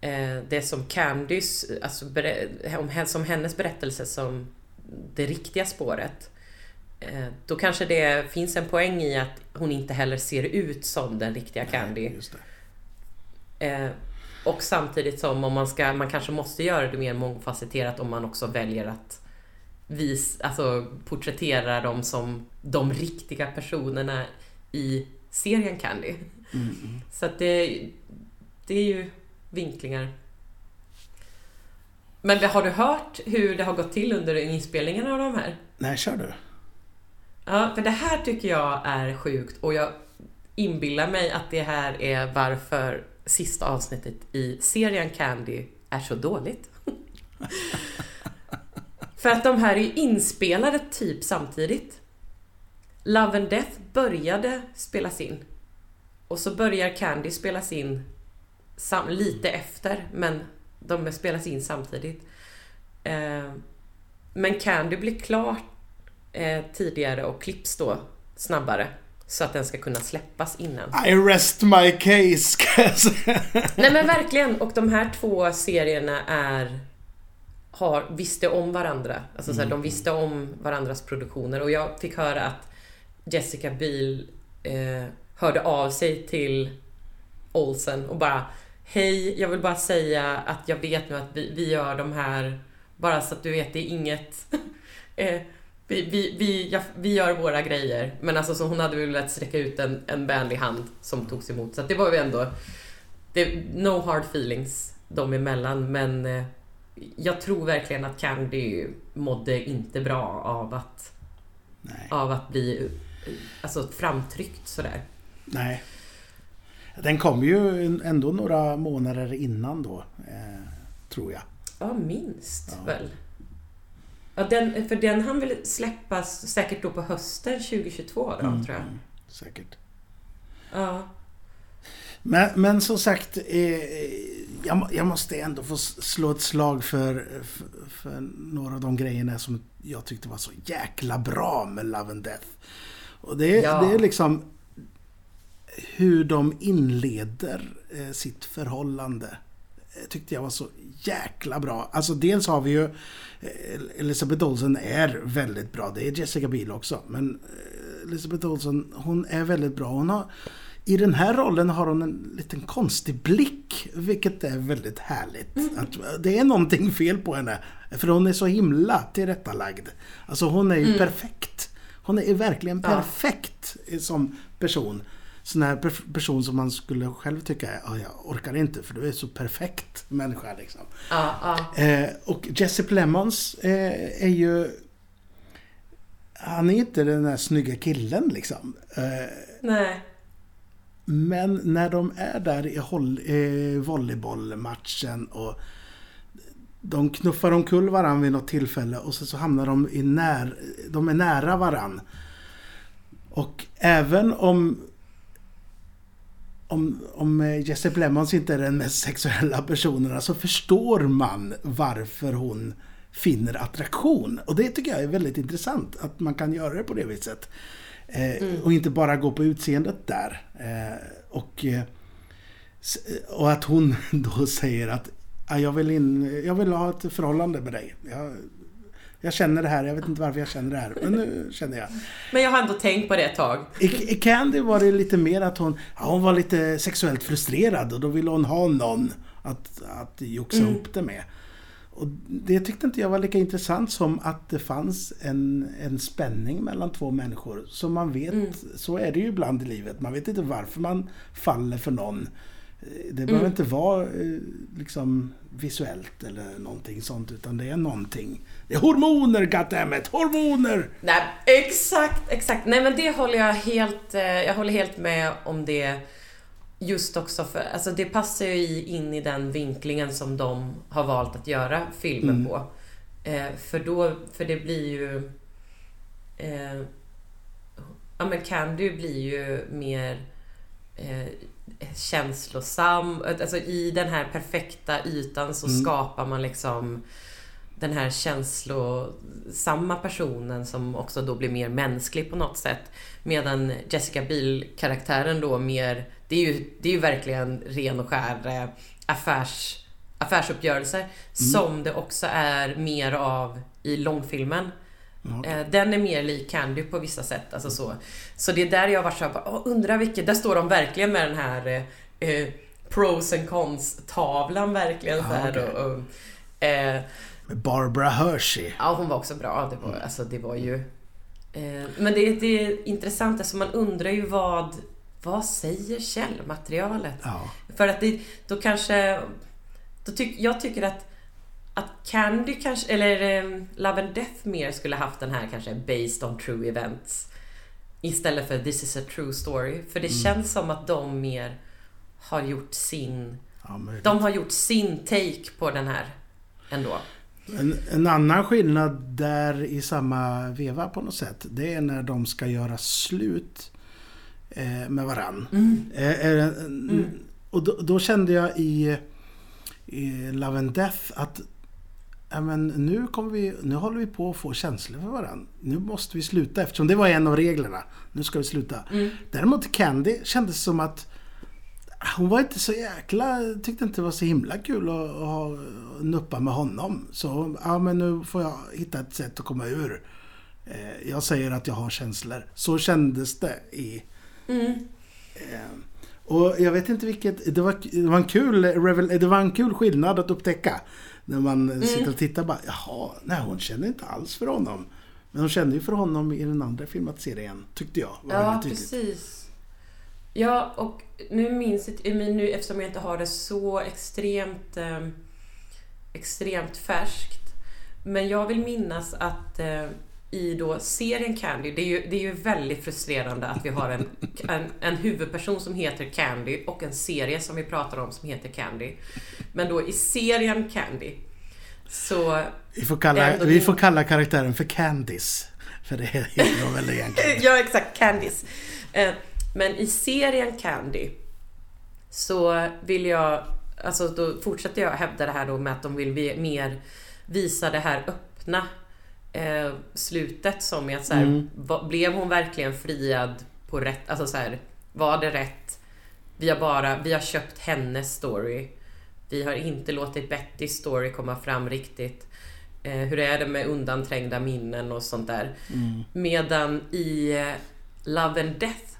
Speaker 2: eh, det som Candys, alltså som hennes berättelse som det riktiga spåret. Eh, då kanske det finns en poäng i att hon inte heller ser ut som den riktiga Candy.
Speaker 1: Det.
Speaker 2: Eh, och samtidigt som om man ska, man kanske måste göra det mer mångfacetterat om man också väljer att vis, alltså porträttera dem som de riktiga personerna i serien Candy.
Speaker 1: Mm.
Speaker 2: Så att det, det är ju vinklingar. Men har du hört hur det har gått till under inspelningen av de här?
Speaker 1: Nej, kör du.
Speaker 2: Ja, för det här tycker jag är sjukt och jag inbillar mig att det här är varför sista avsnittet i serien Candy är så dåligt. för att de här är inspelade typ samtidigt. Love and Death började spelas in. Och så börjar Candy spelas in sam- lite efter, men de spelas in samtidigt. Eh, men Candy blir klart eh, tidigare och klipps då snabbare. Så att den ska kunna släppas innan.
Speaker 1: I rest my case.
Speaker 2: Nej men verkligen! Och de här två serierna är har, visste om varandra. Alltså så här, de visste om varandras produktioner och jag fick höra att Jessica Biel eh, hörde av sig till Olsen och bara Hej, jag vill bara säga att jag vet nu att vi, vi gör de här bara så att du vet, det är inget eh, vi, vi, vi, ja, vi gör våra grejer. Men alltså så hon hade velat sträcka ut en, en vänlig hand som togs emot. Så att det var ju ändå det, no hard feelings dem emellan men eh, jag tror verkligen att Candy mådde inte bra av att,
Speaker 1: Nej.
Speaker 2: av att bli alltså, framtryckt sådär.
Speaker 1: Nej. Den kom ju ändå några månader innan då, eh, tror jag.
Speaker 2: Ja, minst
Speaker 1: Ja.
Speaker 2: väl. Ja, den, för den han väl släppas säkert då på hösten 2022 då,
Speaker 1: Mm,
Speaker 2: tror jag.
Speaker 1: Säkert.
Speaker 2: Ja.
Speaker 1: Men, men som sagt, eh, jag, jag måste ändå få slå ett slag för, för, för några av de grejerna som jag tyckte var så jäkla bra med Love and Death. Och det, är-
Speaker 2: Ja.
Speaker 1: det är liksom hur de inleder eh, sitt förhållande. Eh, Tyckte jag var så jäkla bra. Alltså dels har vi ju eh, Elizabeth Olsen är väldigt bra. Det är Jessica Biel också. Men eh, Elizabeth Olsen, hon är väldigt bra. Hon har, I den här rollen har hon en liten konstig blick. Vilket är väldigt härligt. Att, det är någonting fel på henne. För hon är så himla tillrättalagd. Alltså hon är ju perfekt. Hon är verkligen
Speaker 2: Ja.
Speaker 1: perfekt som person. Sån här per- person som man skulle själv tycka, ja, jag orkar inte för du är så perfekt människa liksom.
Speaker 2: Ja, ja.
Speaker 1: Eh, och Jesse Plemons eh, är ju... Han är inte den där snygga killen liksom. Eh,
Speaker 2: Nej.
Speaker 1: men när de är där i håll, volleybollmatchen och de knuffar omkull varandra vid något tillfälle och så, så hamnar de i när, de är nära varann. Och även om om, om eh, Jesse Plemons inte är den mest sexuella personen så förstår man varför hon finner attraktion. Och det tycker jag är väldigt intressant att man kan göra det på det viset. Eh, Och inte bara gå på utseendet där. Eh, och, och att hon då säger att "Ja, jag vill, in, jag vill ha ett förhållande med dig. Jag, jag känner det här, jag vet inte varför jag känner det här. Men nu känner jag.
Speaker 2: Men jag har ändå tänkt på det ett tag.
Speaker 1: I, I Candy var det lite mer att hon, ja, hon var lite sexuellt frustrerad och då ville hon ha någon att, att joxa
Speaker 2: Mm.
Speaker 1: upp det med. Och det tyckte inte jag var lika intressant som att det fanns en, en spänning mellan två människor. Som man vet,
Speaker 2: Mm.
Speaker 1: så är det ju ibland i livet. Man vet inte varför man faller för någon. Det behöver
Speaker 2: Mm.
Speaker 1: inte vara eh, liksom visuellt eller någonting sånt utan det är någonting. Det är hormoner goddammit! Hormoner!
Speaker 2: Nej, exakt, exakt. Nej men det håller jag helt, eh, jag håller helt med om det. Just också för, alltså det passar ju in i den vinklingen som de har valt att göra filmen
Speaker 1: Mm.
Speaker 2: på. Eh, för då, för det blir ju... Eh, ja men Candy blir ju mer eh, känslosam. Alltså i den här perfekta ytan så
Speaker 1: Mm.
Speaker 2: skapar man liksom den här känslosamma personen som också då blir mer mänsklig på något sätt. Medan Jessica Biel-karaktären då mer, det är ju, det är ju verkligen ren och skär eh, affärs, affärsuppgörelser. Som det också är mer av i långfilmen.
Speaker 1: Ja.
Speaker 2: Eh, Den är mer lik Candy på vissa sätt. Alltså så. så det är där jag var såhär, "Åh, undrar vilket... Där står de verkligen med den här eh, eh, pros and cons-tavlan verkligen. så här,
Speaker 1: okej.
Speaker 2: och, och, eh,
Speaker 1: Barbara Hershey.
Speaker 2: Ja, hon var också bra. Det var, alltså, det var ju... Eh, men det, det är intressant, alltså man undrar ju vad... Vad säger källmaterialet?
Speaker 1: Ja.
Speaker 2: För att det, då kanske... Då tyck, jag tycker att, att Candy kanske, eller eh, Love and Death mer skulle haft den här kanske based on true events. Istället för this is a true story. För det känns som att de mer har gjort sin...
Speaker 1: Ja.
Speaker 2: De har gjort sin take på den här ändå.
Speaker 1: En, en annan skillnad där i samma veva på något sätt. Det är när de ska göra slut eh, med varann. Eh, eh, Och då, då kände jag i, i Love and Death att men nu, kommer vi, nu håller vi på att få känslor för varandra. Nu måste vi sluta eftersom det var en av reglerna. Nu ska vi sluta. Däremot Candy kändes som att hon var inte så jäkla... Tyckte inte det var så himla kul att, att ha, nuppa med honom. Så ja, men nu får jag hitta ett sätt att komma ur. Eh, Jag säger att jag har känslor. Så kändes det i... Eh, Och jag vet inte vilket... Det var, det var, en, kul, det var en kul skillnad att upptäcka. När man sitter och tittar bara, jaha, nej hon känner inte alls för honom. Men hon kände ju för honom i den andra filmatiseringen, tyckte jag. Var
Speaker 2: Ja, precis. Ja, och nu minns jag nu eftersom jag inte har det så extremt eh, extremt färskt. Men jag vill minnas att eh, i då serien Candy, det är, ju, det är ju väldigt frustrerande att vi har en, en, en huvudperson som heter Candy och en serie som vi pratar om som heter Candy. Men då i serien Candy så
Speaker 1: Vi får, kalla, vi får kalla karaktären för Candice. För det heter hon väl egentligen.
Speaker 2: ja, exakt. Candice. Eh, Men i serien Candy så vill jag, alltså då fortsätter jag hävda det här då med att de vill vi- mer visa det här öppna eh, slutet som är att så här,
Speaker 1: Mm.
Speaker 2: va, blev hon verkligen friad på rätt, alltså så här, var det rätt? Vi har bara, vi har köpt hennes story. Vi har inte låtit Bettys story komma fram riktigt. Eh, hur är det med undanträngda minnen och sånt där. Medan i eh, Love and Death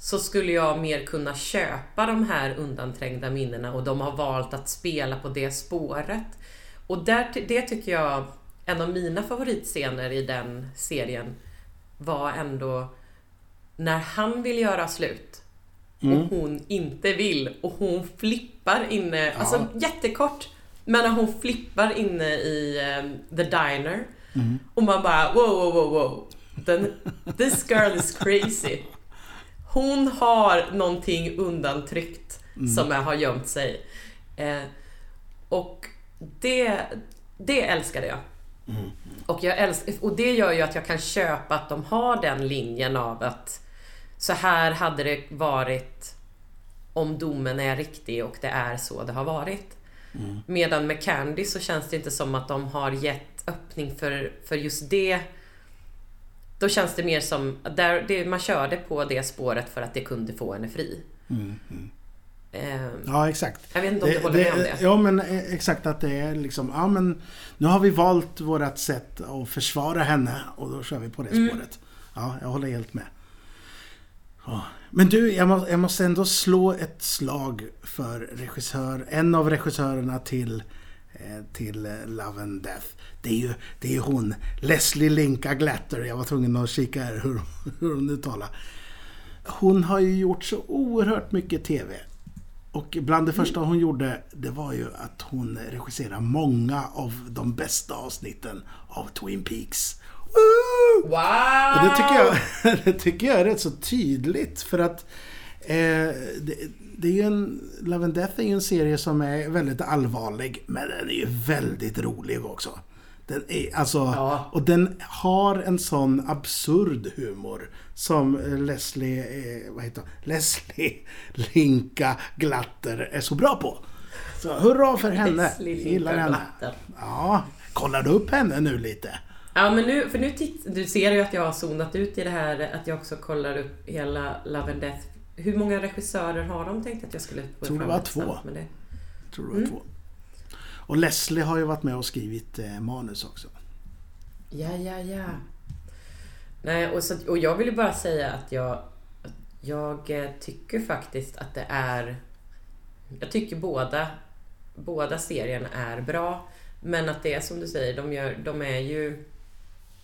Speaker 2: så skulle jag mer kunna köpa de här undanträngda minnena och de har valt att spela på det spåret. Och där, det tycker jag, en av mina favoritscener i den serien var ändå när han vill göra slut och hon inte vill och hon flippar inne, alltså jättekort, men när hon flippar inne i eh, the diner och man bara wow, wow, wow, wow. Den, this girl is crazy. Hon har någonting undantryckt som har gömt sig. Eh, och det, det älskade jag. Och, jag älsk, och det gör ju att jag kan köpa att de har den linjen av att så här hade det varit om domen är riktig och det är så det har varit. Medan med Candy så känns det inte som att de har gett öppning för, för just det. Då känns det mer som, där, det, man körde på det spåret för att det kunde få henne fri. Eh,
Speaker 1: Ja, exakt.
Speaker 2: jag vet inte om du håller med om det.
Speaker 1: Ja, men eh, exakt att det är liksom, ja men nu har vi valt vårt sätt att försvara henne och då kör vi på det
Speaker 2: Mm.
Speaker 1: spåret. Ja, jag håller helt med. Men du, jag, må, jag måste ändå slå ett slag för regissör, en av regissörerna till, eh, till eh, Love and Death. Det är ju det är hon, Leslie Linka Glatter. Jag var tvungen att kika här hur, hur hon uttalar. Hon har ju gjort så oerhört mycket TV. Och bland det första hon gjorde, det var ju att hon regisserade många av de bästa avsnitten av Twin Peaks.
Speaker 2: Wow!
Speaker 1: Och det tycker, jag, det tycker jag är rätt så tydligt för att eh, det, det är ju en, Love and Death är ju en serie som är väldigt allvarlig men den är ju väldigt rolig också. Den är, alltså,
Speaker 2: Ja.
Speaker 1: Och den har en sån absurd humor som eh, Leslie, eh, vad heter hon? Leslie Linka Glatter är så bra på. Så hurra för henne!
Speaker 2: Leslie
Speaker 1: gillar henne.
Speaker 2: Glatter.
Speaker 1: Ja, kollar du upp henne nu lite?
Speaker 2: Ja men nu, för nu titt, du ser ju att jag har zonat ut i det här att jag också kollar upp hela Love and Death. Hur många regissörer har de tänkt att jag skulle
Speaker 1: Tror det var två.
Speaker 2: det?
Speaker 1: Tror det var
Speaker 2: Mm.
Speaker 1: två. Och Leslie har ju varit med och skrivit eh, manus också.
Speaker 2: Ja, ja, ja. Nej, och, så, och jag vill ju bara säga att jag, jag eh, tycker faktiskt att det är... Jag tycker båda, båda serierna är bra. Men att det är som du säger, de, gör, de är ju...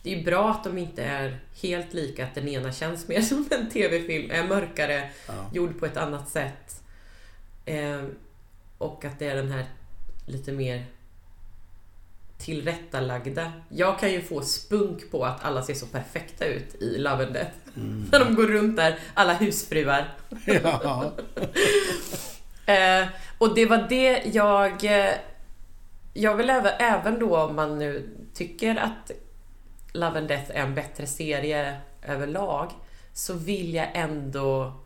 Speaker 2: Det är bra att de inte är helt lika, att den ena känns mer som en TV-film, är mörkare,
Speaker 1: Ja.
Speaker 2: gjord på ett annat sätt. Eh, och att det är den här lite mer tillrättalagda. Jag kan ju få spunk på att alla ser så perfekta ut i Love and Death. När de går runt där, alla husfruar.
Speaker 1: ja.
Speaker 2: Eh, och det var det jag... Eh, jag vill även, även då om man nu tycker att Love and Death är en bättre serie överlag så vill jag ändå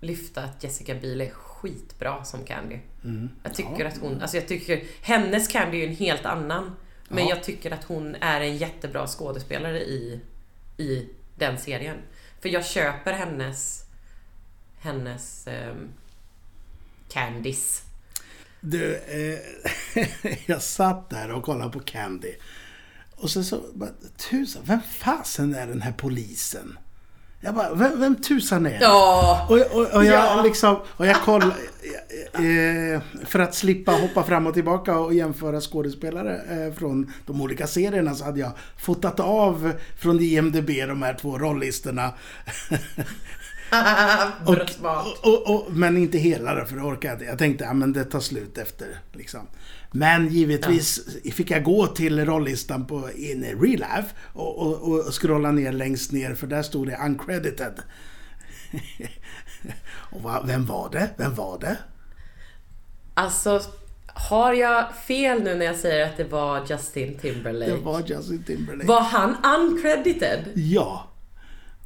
Speaker 2: lyfta att Jessica Biel är skitbra som Candy.
Speaker 1: Mm.
Speaker 2: Jag tycker att hon, alltså jag tycker, hennes Candy är en helt annan. Men
Speaker 1: Ja.
Speaker 2: jag tycker att hon är en jättebra skådespelare i, i den serien. För jag köper hennes, hennes um, Candice.
Speaker 1: Du, eh, jag satt där och kollade på Candy. Och så så, bara, tusan, vem fasen är den här polisen? Jag bara, vem, vem tusan är det?
Speaker 2: Ja!
Speaker 1: Och, och, och jag
Speaker 2: Ja.
Speaker 1: liksom, och jag kollade, eh, för att slippa hoppa fram och tillbaka och jämföra skådespelare eh, från de olika serierna så hade jag fotat av från IMDB de här två
Speaker 2: smart.
Speaker 1: Och, och, och, men inte hela då, för det orkade jag inte. Jag tänkte, ja men det tar slut efter liksom. Men givetvis fick jag gå till rollistan på in Real Life och, och, och scrolla ner längst ner för där stod det uncredited. och va, vem var det? Vem var det?
Speaker 2: Alltså, har jag fel nu när jag säger att det var Justin Timberlake?
Speaker 1: Det var Justin Timberlake.
Speaker 2: Var han uncredited?
Speaker 1: Ja.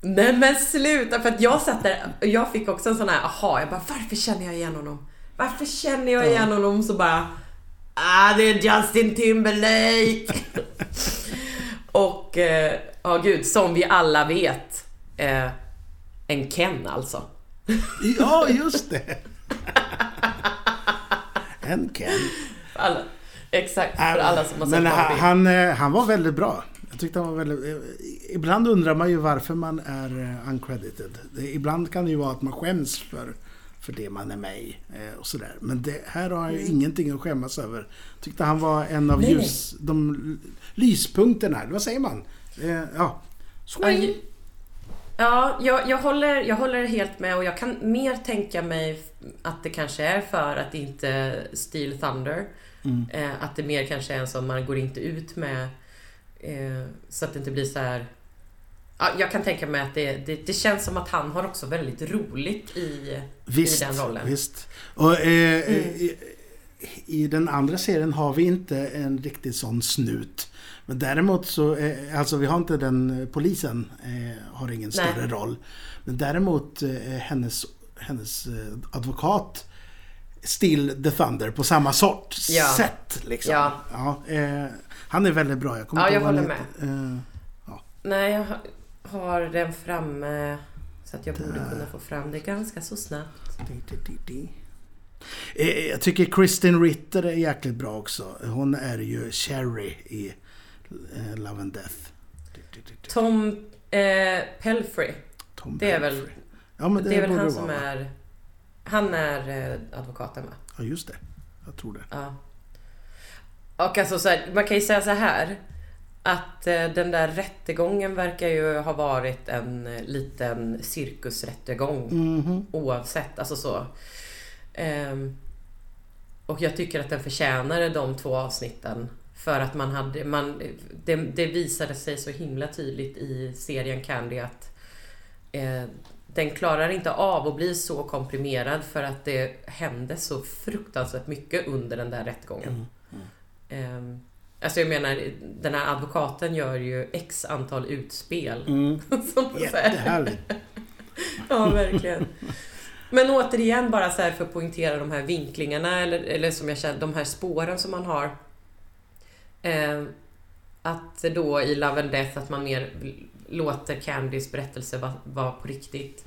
Speaker 2: Nej men sluta! För att jag satt där och jag fick också en sån här aha, jag bara varför känner jag igen honom? Varför känner jag igen honom? Så bara Ah, det är Justin Timberlake! och, eh, ja gud, som vi alla vet. Eh, en Ken alltså.
Speaker 1: Ja, just det. En Ken.
Speaker 2: Alla, exakt, för alla som har sett
Speaker 1: Men han, han, eh, han var väldigt bra. Jag tyckte han var väldigt... eh, Ibland undrar man ju varför man är eh, uncredited. Ibland kan det ju vara att man skäms för, för det man är med i. eh, Och sådär. Men det, här har han ju ingenting att skämmas över. Tyckte han var en av
Speaker 2: Nej,
Speaker 1: ljus, de l- lyspunkterna. Vad säger man? Eh, Ja. Swing.
Speaker 2: Ja, jag, jag, håller, jag håller helt med och jag kan mer tänka mig att det kanske är för att inte Steel Thunder. Eh, att det mer kanske är en som man går inte ut med eh, så att det inte blir så här. Ja, jag kan tänka mig att det, det, det känns som att han har också väldigt roligt i,
Speaker 1: Visst,
Speaker 2: i den rollen.
Speaker 1: visst. Och, eh, i, I den andra serien har vi inte en riktig sån snut. Men däremot så, eh, alltså vi har inte den, eh, polisen eh, har ingen
Speaker 2: Nej.
Speaker 1: större roll. Men däremot eh, hennes, hennes eh, advokat Still the Thunder på samma sort
Speaker 2: Ja.
Speaker 1: sätt. Liksom.
Speaker 2: Ja.
Speaker 1: Ja, han är väldigt bra. Jag kommer
Speaker 2: Ja,
Speaker 1: inte
Speaker 2: jag
Speaker 1: ihåg vad han heter.
Speaker 2: Nej, jag har- den framme så att jag borde kunna få fram det ganska så snabbt.
Speaker 1: Di. Eh, Jag tycker Kristin Ritter är jäkligt bra också. Hon är ju Sherry i eh, Love and Death.
Speaker 2: Tom eh, Pelfrey.
Speaker 1: Tom
Speaker 2: Det är väl-
Speaker 1: Belfry. Ja, det,
Speaker 2: Det är väl han som
Speaker 1: vara,
Speaker 2: är... Han är eh, advokaten va?
Speaker 1: Ja, just det. Jag tror det.
Speaker 2: Ja. Och alltså så här, man kan ju säga så här. Att eh, den där rättegången verkar ju ha varit en eh, liten cirkusrättegång.
Speaker 1: Mhm.
Speaker 2: Oavsett, alltså så. Ehm, och jag tycker att den förtjänade de två avsnitten. För att man hade, man, det, det visade sig så himla tydligt i serien Candy att eh, den klarar inte av att bli så komprimerad för att det hände så fruktansvärt mycket under den där rättegången. Ehm, alltså jag menar, den här advokaten gör ju x antal utspel.
Speaker 1: Mm.
Speaker 2: Som
Speaker 1: Jättehärligt.
Speaker 2: Ja, verkligen. Men återigen bara så här för att poängtera de här vinklingarna eller, eller som jag känner, de här spåren som man har. Eh, att då i Love and Death att man mer låter Candys berättelse vara vara på riktigt.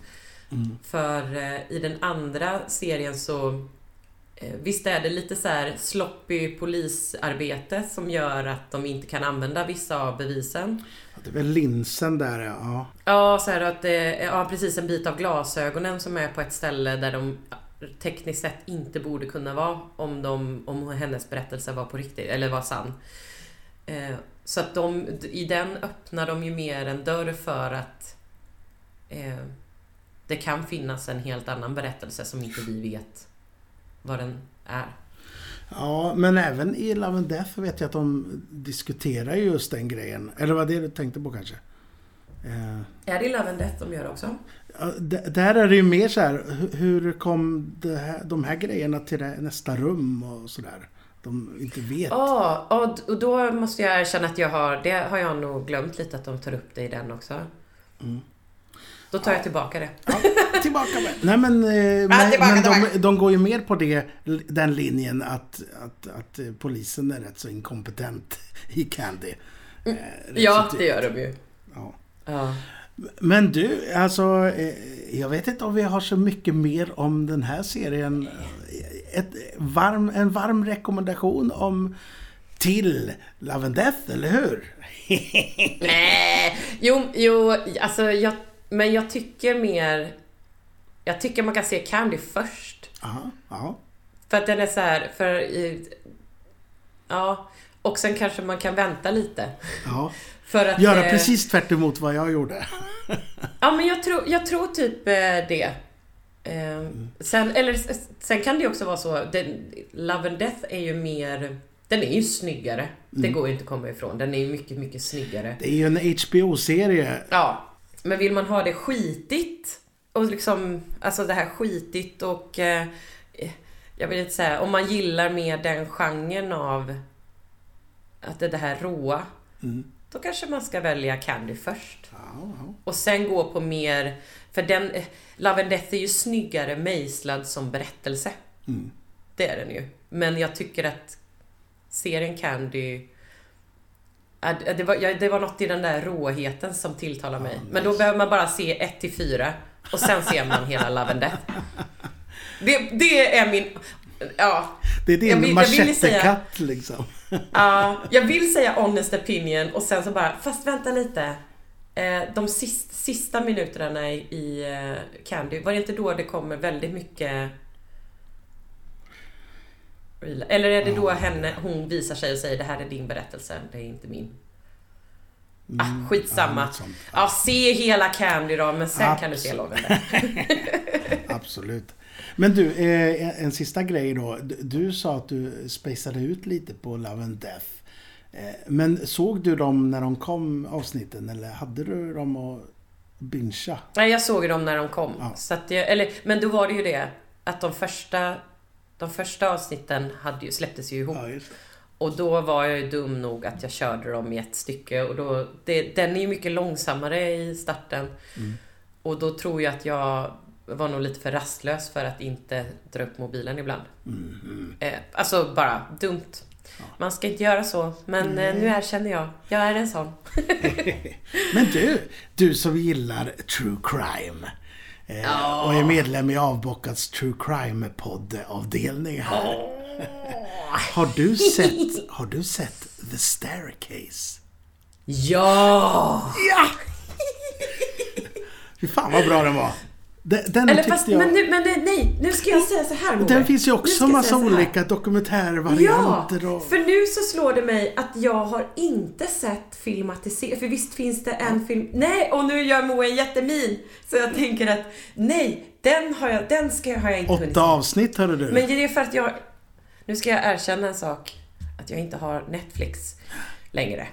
Speaker 1: Mm.
Speaker 2: För eh, i den andra serien så Visst är det lite så här sloppy polisarbete som gör att de inte kan använda vissa av bevisen.
Speaker 1: Det är väl linsen där, ja.
Speaker 2: Ja, så här att det ja, precis en bit av glasögonen som är på ett ställe där de tekniskt sett inte borde kunna vara om, de, om hennes berättelse var på riktigt, eller var sann. Eh, så att de, i den öppnar de ju mer en dörr för att eh, det kan finnas en helt annan berättelse som inte vi vet vad den är.
Speaker 1: Ja, men även i Love and Death vet jag att de diskuterar just den grejen. Eller vad det du tänkte på kanske? Eh,
Speaker 2: Är det Love and Death de gör också?
Speaker 1: Ja, där är det ju mer så här, hu- hur kom det här, de här grejerna till det nästa rum och sådär? De inte vet.
Speaker 2: Ja, och, och då måste jag erkänna att jag har, det har jag nog glömt lite att de tar upp det i den också.
Speaker 1: Mm.
Speaker 2: Då tar jag tillbaka det.
Speaker 1: Ja, tillbaka med. Nej men, eh, men,
Speaker 2: tillbaka,
Speaker 1: men de, de går ju mer på det, den linjen att, att, att eh, polisen är rätt så inkompetent i Candy. Eh, rätt
Speaker 2: Ja, det gör de ju.
Speaker 1: Ja.
Speaker 2: Ja.
Speaker 1: Men du, alltså eh, jag vet inte om vi har så mycket mer om den här serien. Eh, Ett varm, en varm rekommendation om till Love and Death, eller hur?
Speaker 2: Nej, jo, jo, alltså jag, men jag tycker mer... Jag tycker man kan se Candy först.
Speaker 1: Ja, ja.
Speaker 2: För att den är så här, för... Ja, och sen kanske man kan vänta lite.
Speaker 1: ja.
Speaker 2: För att...
Speaker 1: Göra
Speaker 2: eh,
Speaker 1: precis tvärt emot vad jag gjorde.
Speaker 2: Ja, men jag tror, jag tror typ eh, det. Eh, sen, eller, sen kan det också vara så, den, Love and Death är ju mer... Den är ju snyggare. Det går ju inte att komma ifrån. Den är ju mycket, mycket snyggare.
Speaker 1: Det är ju en HBO-serie.
Speaker 2: Ja, men vill man ha det skitigt och liksom, alltså det här skitigt och eh, jag vill inte säga, om man gillar mer den genren av att det, är det här råa.
Speaker 1: Mm.
Speaker 2: då kanske man ska välja Candy först.
Speaker 1: Ja, ja.
Speaker 2: Och sen gå på mer, för den, eh, Love and Death är ju snyggare mejslad som berättelse.
Speaker 1: Mm.
Speaker 2: Det är den ju. Men jag tycker att serien Candy det- var, ja, det var något i den där råheten som tilltalar mig. Men då behöver man bara se 1 till 4 och sen ser man hela Love and Death. Det, det är min... Ja,
Speaker 1: Det är din
Speaker 2: Jag vill- jag vill säga-
Speaker 1: machete-katt liksom.
Speaker 2: ja, jag vill säga honest opinion och sen så bara, fast vänta lite. Eh, De sista, sista minuterna i, i eh, Candy, var det inte då det kommer väldigt mycket eller är det då henne, hon visar sig och säger det här är din berättelse, det är inte min. Ah,
Speaker 1: Ja,
Speaker 2: skitsamma.
Speaker 1: något sånt.
Speaker 2: Ja, se hela Candy då, men sen kan du se
Speaker 1: Abs-
Speaker 2: Love and Death.
Speaker 1: Absolut. Men du, eh, en- sista grej då. Du, du sa att du spacade ut lite på Love and Death. Eh, Men såg du dem när de kom, avsnitten, eller hade du dem att bingea?
Speaker 2: Nej, jag såg dem när de kom.
Speaker 1: Ja.
Speaker 2: Så jag, eller, men då var det ju det att de första, de första avsnitten hade ju, släpptes ju ihop.
Speaker 1: Ja.
Speaker 2: Och då var jag ju dum nog att jag körde dem i ett stycke. Och då, det, den är ju mycket långsammare i starten.
Speaker 1: Mm.
Speaker 2: Och då tror jag att jag var nog lite för rastlös för att inte dra upp mobilen ibland.
Speaker 1: Mhm.
Speaker 2: Eh, alltså bara dumt. Man ska inte göra så, men eh, nu erkänner jag. Jag är en sån.
Speaker 1: Men du, du som gillar true crime. Eh,
Speaker 2: Ja.
Speaker 1: Och är medlem i Avbockats true crime-podd-avdelning här. Har du sett, har du sett The Staircase?
Speaker 2: Ja!
Speaker 1: Ja! Fy fan vad bra den var. Den, den
Speaker 2: Eller fast,
Speaker 1: jag...
Speaker 2: men, nu, men nej, nej, nu ska jag säga så här Moe.
Speaker 1: Den finns ju också
Speaker 2: jag
Speaker 1: massa olika
Speaker 2: Ja,
Speaker 1: dokumentärvarianter och...
Speaker 2: för nu så slår det mig att jag har inte sett filmatiserat. För visst finns det en film... Nej, och nu gör Moe en jättemin. Så jag tänker att nej, den har jag, den ska, har jag inte hunnit
Speaker 1: Åtta avsnitt hörde du.
Speaker 2: Men det är för att jag... Nu ska jag erkänna en sak. Att jag inte har Netflix längre.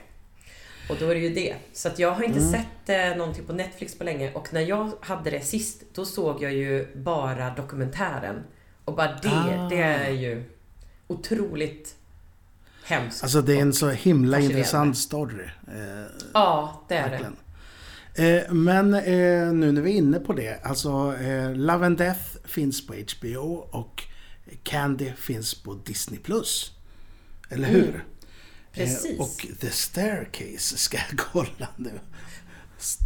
Speaker 2: Och då är det ju det. Så jag har inte sett eh, någonting på Netflix på länge. Och när jag hade det sist, då såg jag ju bara dokumentären. Och bara det,
Speaker 1: Ah.
Speaker 2: det är ju otroligt hemskt.
Speaker 1: Alltså det är en så himla intressant story. Eh,
Speaker 2: Ja, det är det.
Speaker 1: verkligen. Eh, men eh, nu när vi är inne på det. Alltså eh, Love and Death finns på HBO och Candy finns på Disney+. Eller hur?
Speaker 2: Mm. Precis.
Speaker 1: Eh, och The Staircase ska jag kolla nu.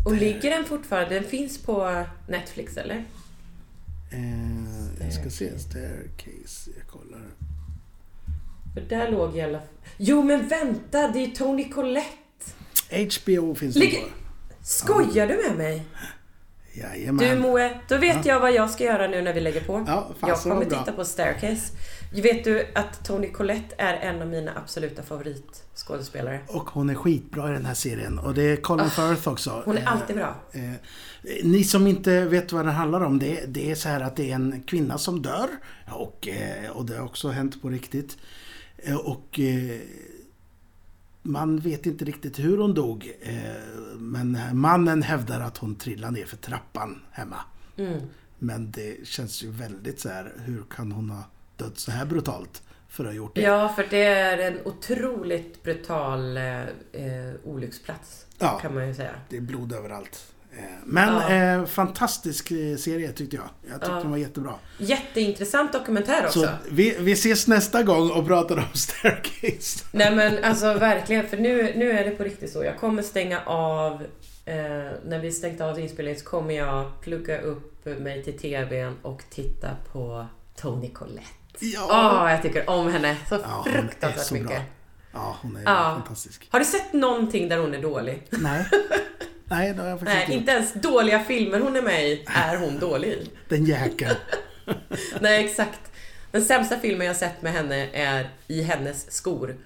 Speaker 2: Och ligger den fortfarande... Den finns på Netflix, eller?
Speaker 1: Eh, jag ska se. Staircase. Jag kollar.
Speaker 2: För där låg i alla fall... Jo, men vänta! Det är ju Tony Collette!
Speaker 1: HBO finns det
Speaker 2: Ligger-
Speaker 1: på.
Speaker 2: Skojar du med mig?
Speaker 1: Jajamän.
Speaker 2: Du Moe, då vet jag vad jag ska göra nu när vi lägger på.
Speaker 1: Ja,
Speaker 2: jag kommer titta på Staircase. Vet du att Tony Collette är en av mina absoluta favoritskådespelare?
Speaker 1: Och hon är skitbra i den här serien. Och det är Colin Firth också.
Speaker 2: Hon är
Speaker 1: Eh,
Speaker 2: alltid bra.
Speaker 1: Eh, ni som inte vet vad den handlar om, det, det är så här att det är en kvinna som dör. Och, eh, och det har också hänt på riktigt. Eh, och eh, man vet inte riktigt hur hon dog. Eh, men mannen hävdar att hon trillade ner för trappan hemma.
Speaker 2: Mm.
Speaker 1: Men det känns ju väldigt så här, hur kan hon ha dött så här brutalt för att ha gjort det?
Speaker 2: Ja, för det är en otroligt brutal eh, eh, olycksplats.
Speaker 1: Ja.
Speaker 2: Kan man ju säga.
Speaker 1: Det är blod överallt. Eh, Men
Speaker 2: Ja.
Speaker 1: eh, fantastisk eh, serie tyckte jag. Jag tyckte
Speaker 2: Ja.
Speaker 1: den var jättebra.
Speaker 2: Jätteintressant dokumentär också.
Speaker 1: Så vi, vi ses nästa gång och pratar om Staircase.
Speaker 2: Nej men alltså verkligen, för nu, nu är det på riktigt så. Jag kommer stänga av, eh, när vi stängt av inspelningen så kommer jag plugga upp mig till TVn och titta på Tony Collette.
Speaker 1: Ja.
Speaker 2: Åh, jag tycker om henne så
Speaker 1: Ja,
Speaker 2: fruktansvärt
Speaker 1: så
Speaker 2: mycket.
Speaker 1: bra. ja, hon är
Speaker 2: Ja.
Speaker 1: fantastisk.
Speaker 2: Har du sett någonting där hon är dålig?
Speaker 1: Nej. Nej, det har jag faktiskt
Speaker 2: Nej,
Speaker 1: inte
Speaker 2: inte ens dåliga filmer hon är med i är hon dålig i.
Speaker 1: Den jäkeln.
Speaker 2: Nej, exakt. Den sämsta filmen jag sett med henne är I hennes skor.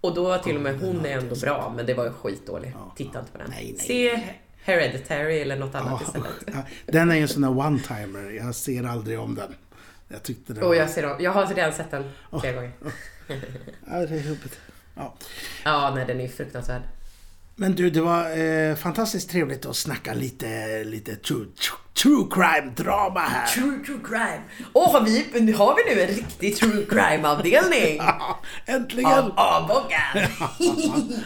Speaker 2: Och då var till och med hon är ändå bra, men det var ju skitdålig. Titta inte på den.
Speaker 1: Nej, nej,
Speaker 2: Se Hereditary eller något annat
Speaker 1: Ja,
Speaker 2: istället.
Speaker 1: den är ju en sån där one-timer. Jag ser aldrig om den. Jag tyckte det var...
Speaker 2: jag, ser jag har redan sett den flera gånger.
Speaker 1: Ja, det är huvudet. Ja.
Speaker 2: Ja, nej den är ju fruktansvärd.
Speaker 1: Men du, det var eh, fantastiskt trevligt att snacka lite, lite true, true, true crime-drama här.
Speaker 2: True, true crime. Åh, har vi, har vi nu en riktig true crime-avdelning?
Speaker 1: Ja, äntligen!
Speaker 2: Av avbockan.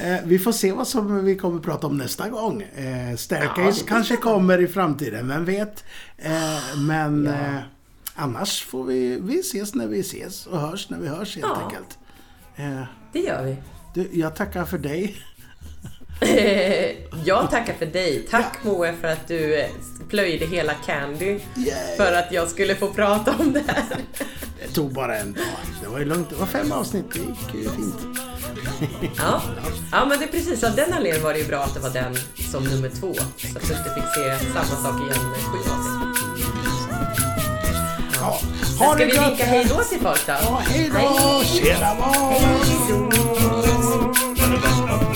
Speaker 1: Eh, vi får se vad som vi kommer prata om nästa gång. Eh,
Speaker 2: Ja,
Speaker 1: Staircase
Speaker 2: blir
Speaker 1: kanske kommer i framtiden, vem vet? Eh, men
Speaker 2: Ja.
Speaker 1: Eh, annars får vi, vi ses när vi ses och hörs när vi hörs helt
Speaker 2: Ja.
Speaker 1: enkelt. Eh,
Speaker 2: Det gör vi.
Speaker 1: du, jag tackar för dig.
Speaker 2: Jag tackar för dig. Tack Moe för att du eh, plöjde hela Candy
Speaker 1: Yay.
Speaker 2: för att jag skulle få prata om det här.
Speaker 1: Det tog bara en dag. Det var ju lugnt. Det var fem avsnitt. Det gick ju fint.
Speaker 2: Ja, ja men det är precis av den anledningen var det ju bra att det var den som nummer två. Så att du inte fick se samma sak igen med sju avsnitt lokal.
Speaker 1: Ha Ska vi
Speaker 2: vinka hej då till folk då?
Speaker 1: Ja, hej då!
Speaker 2: Hej då!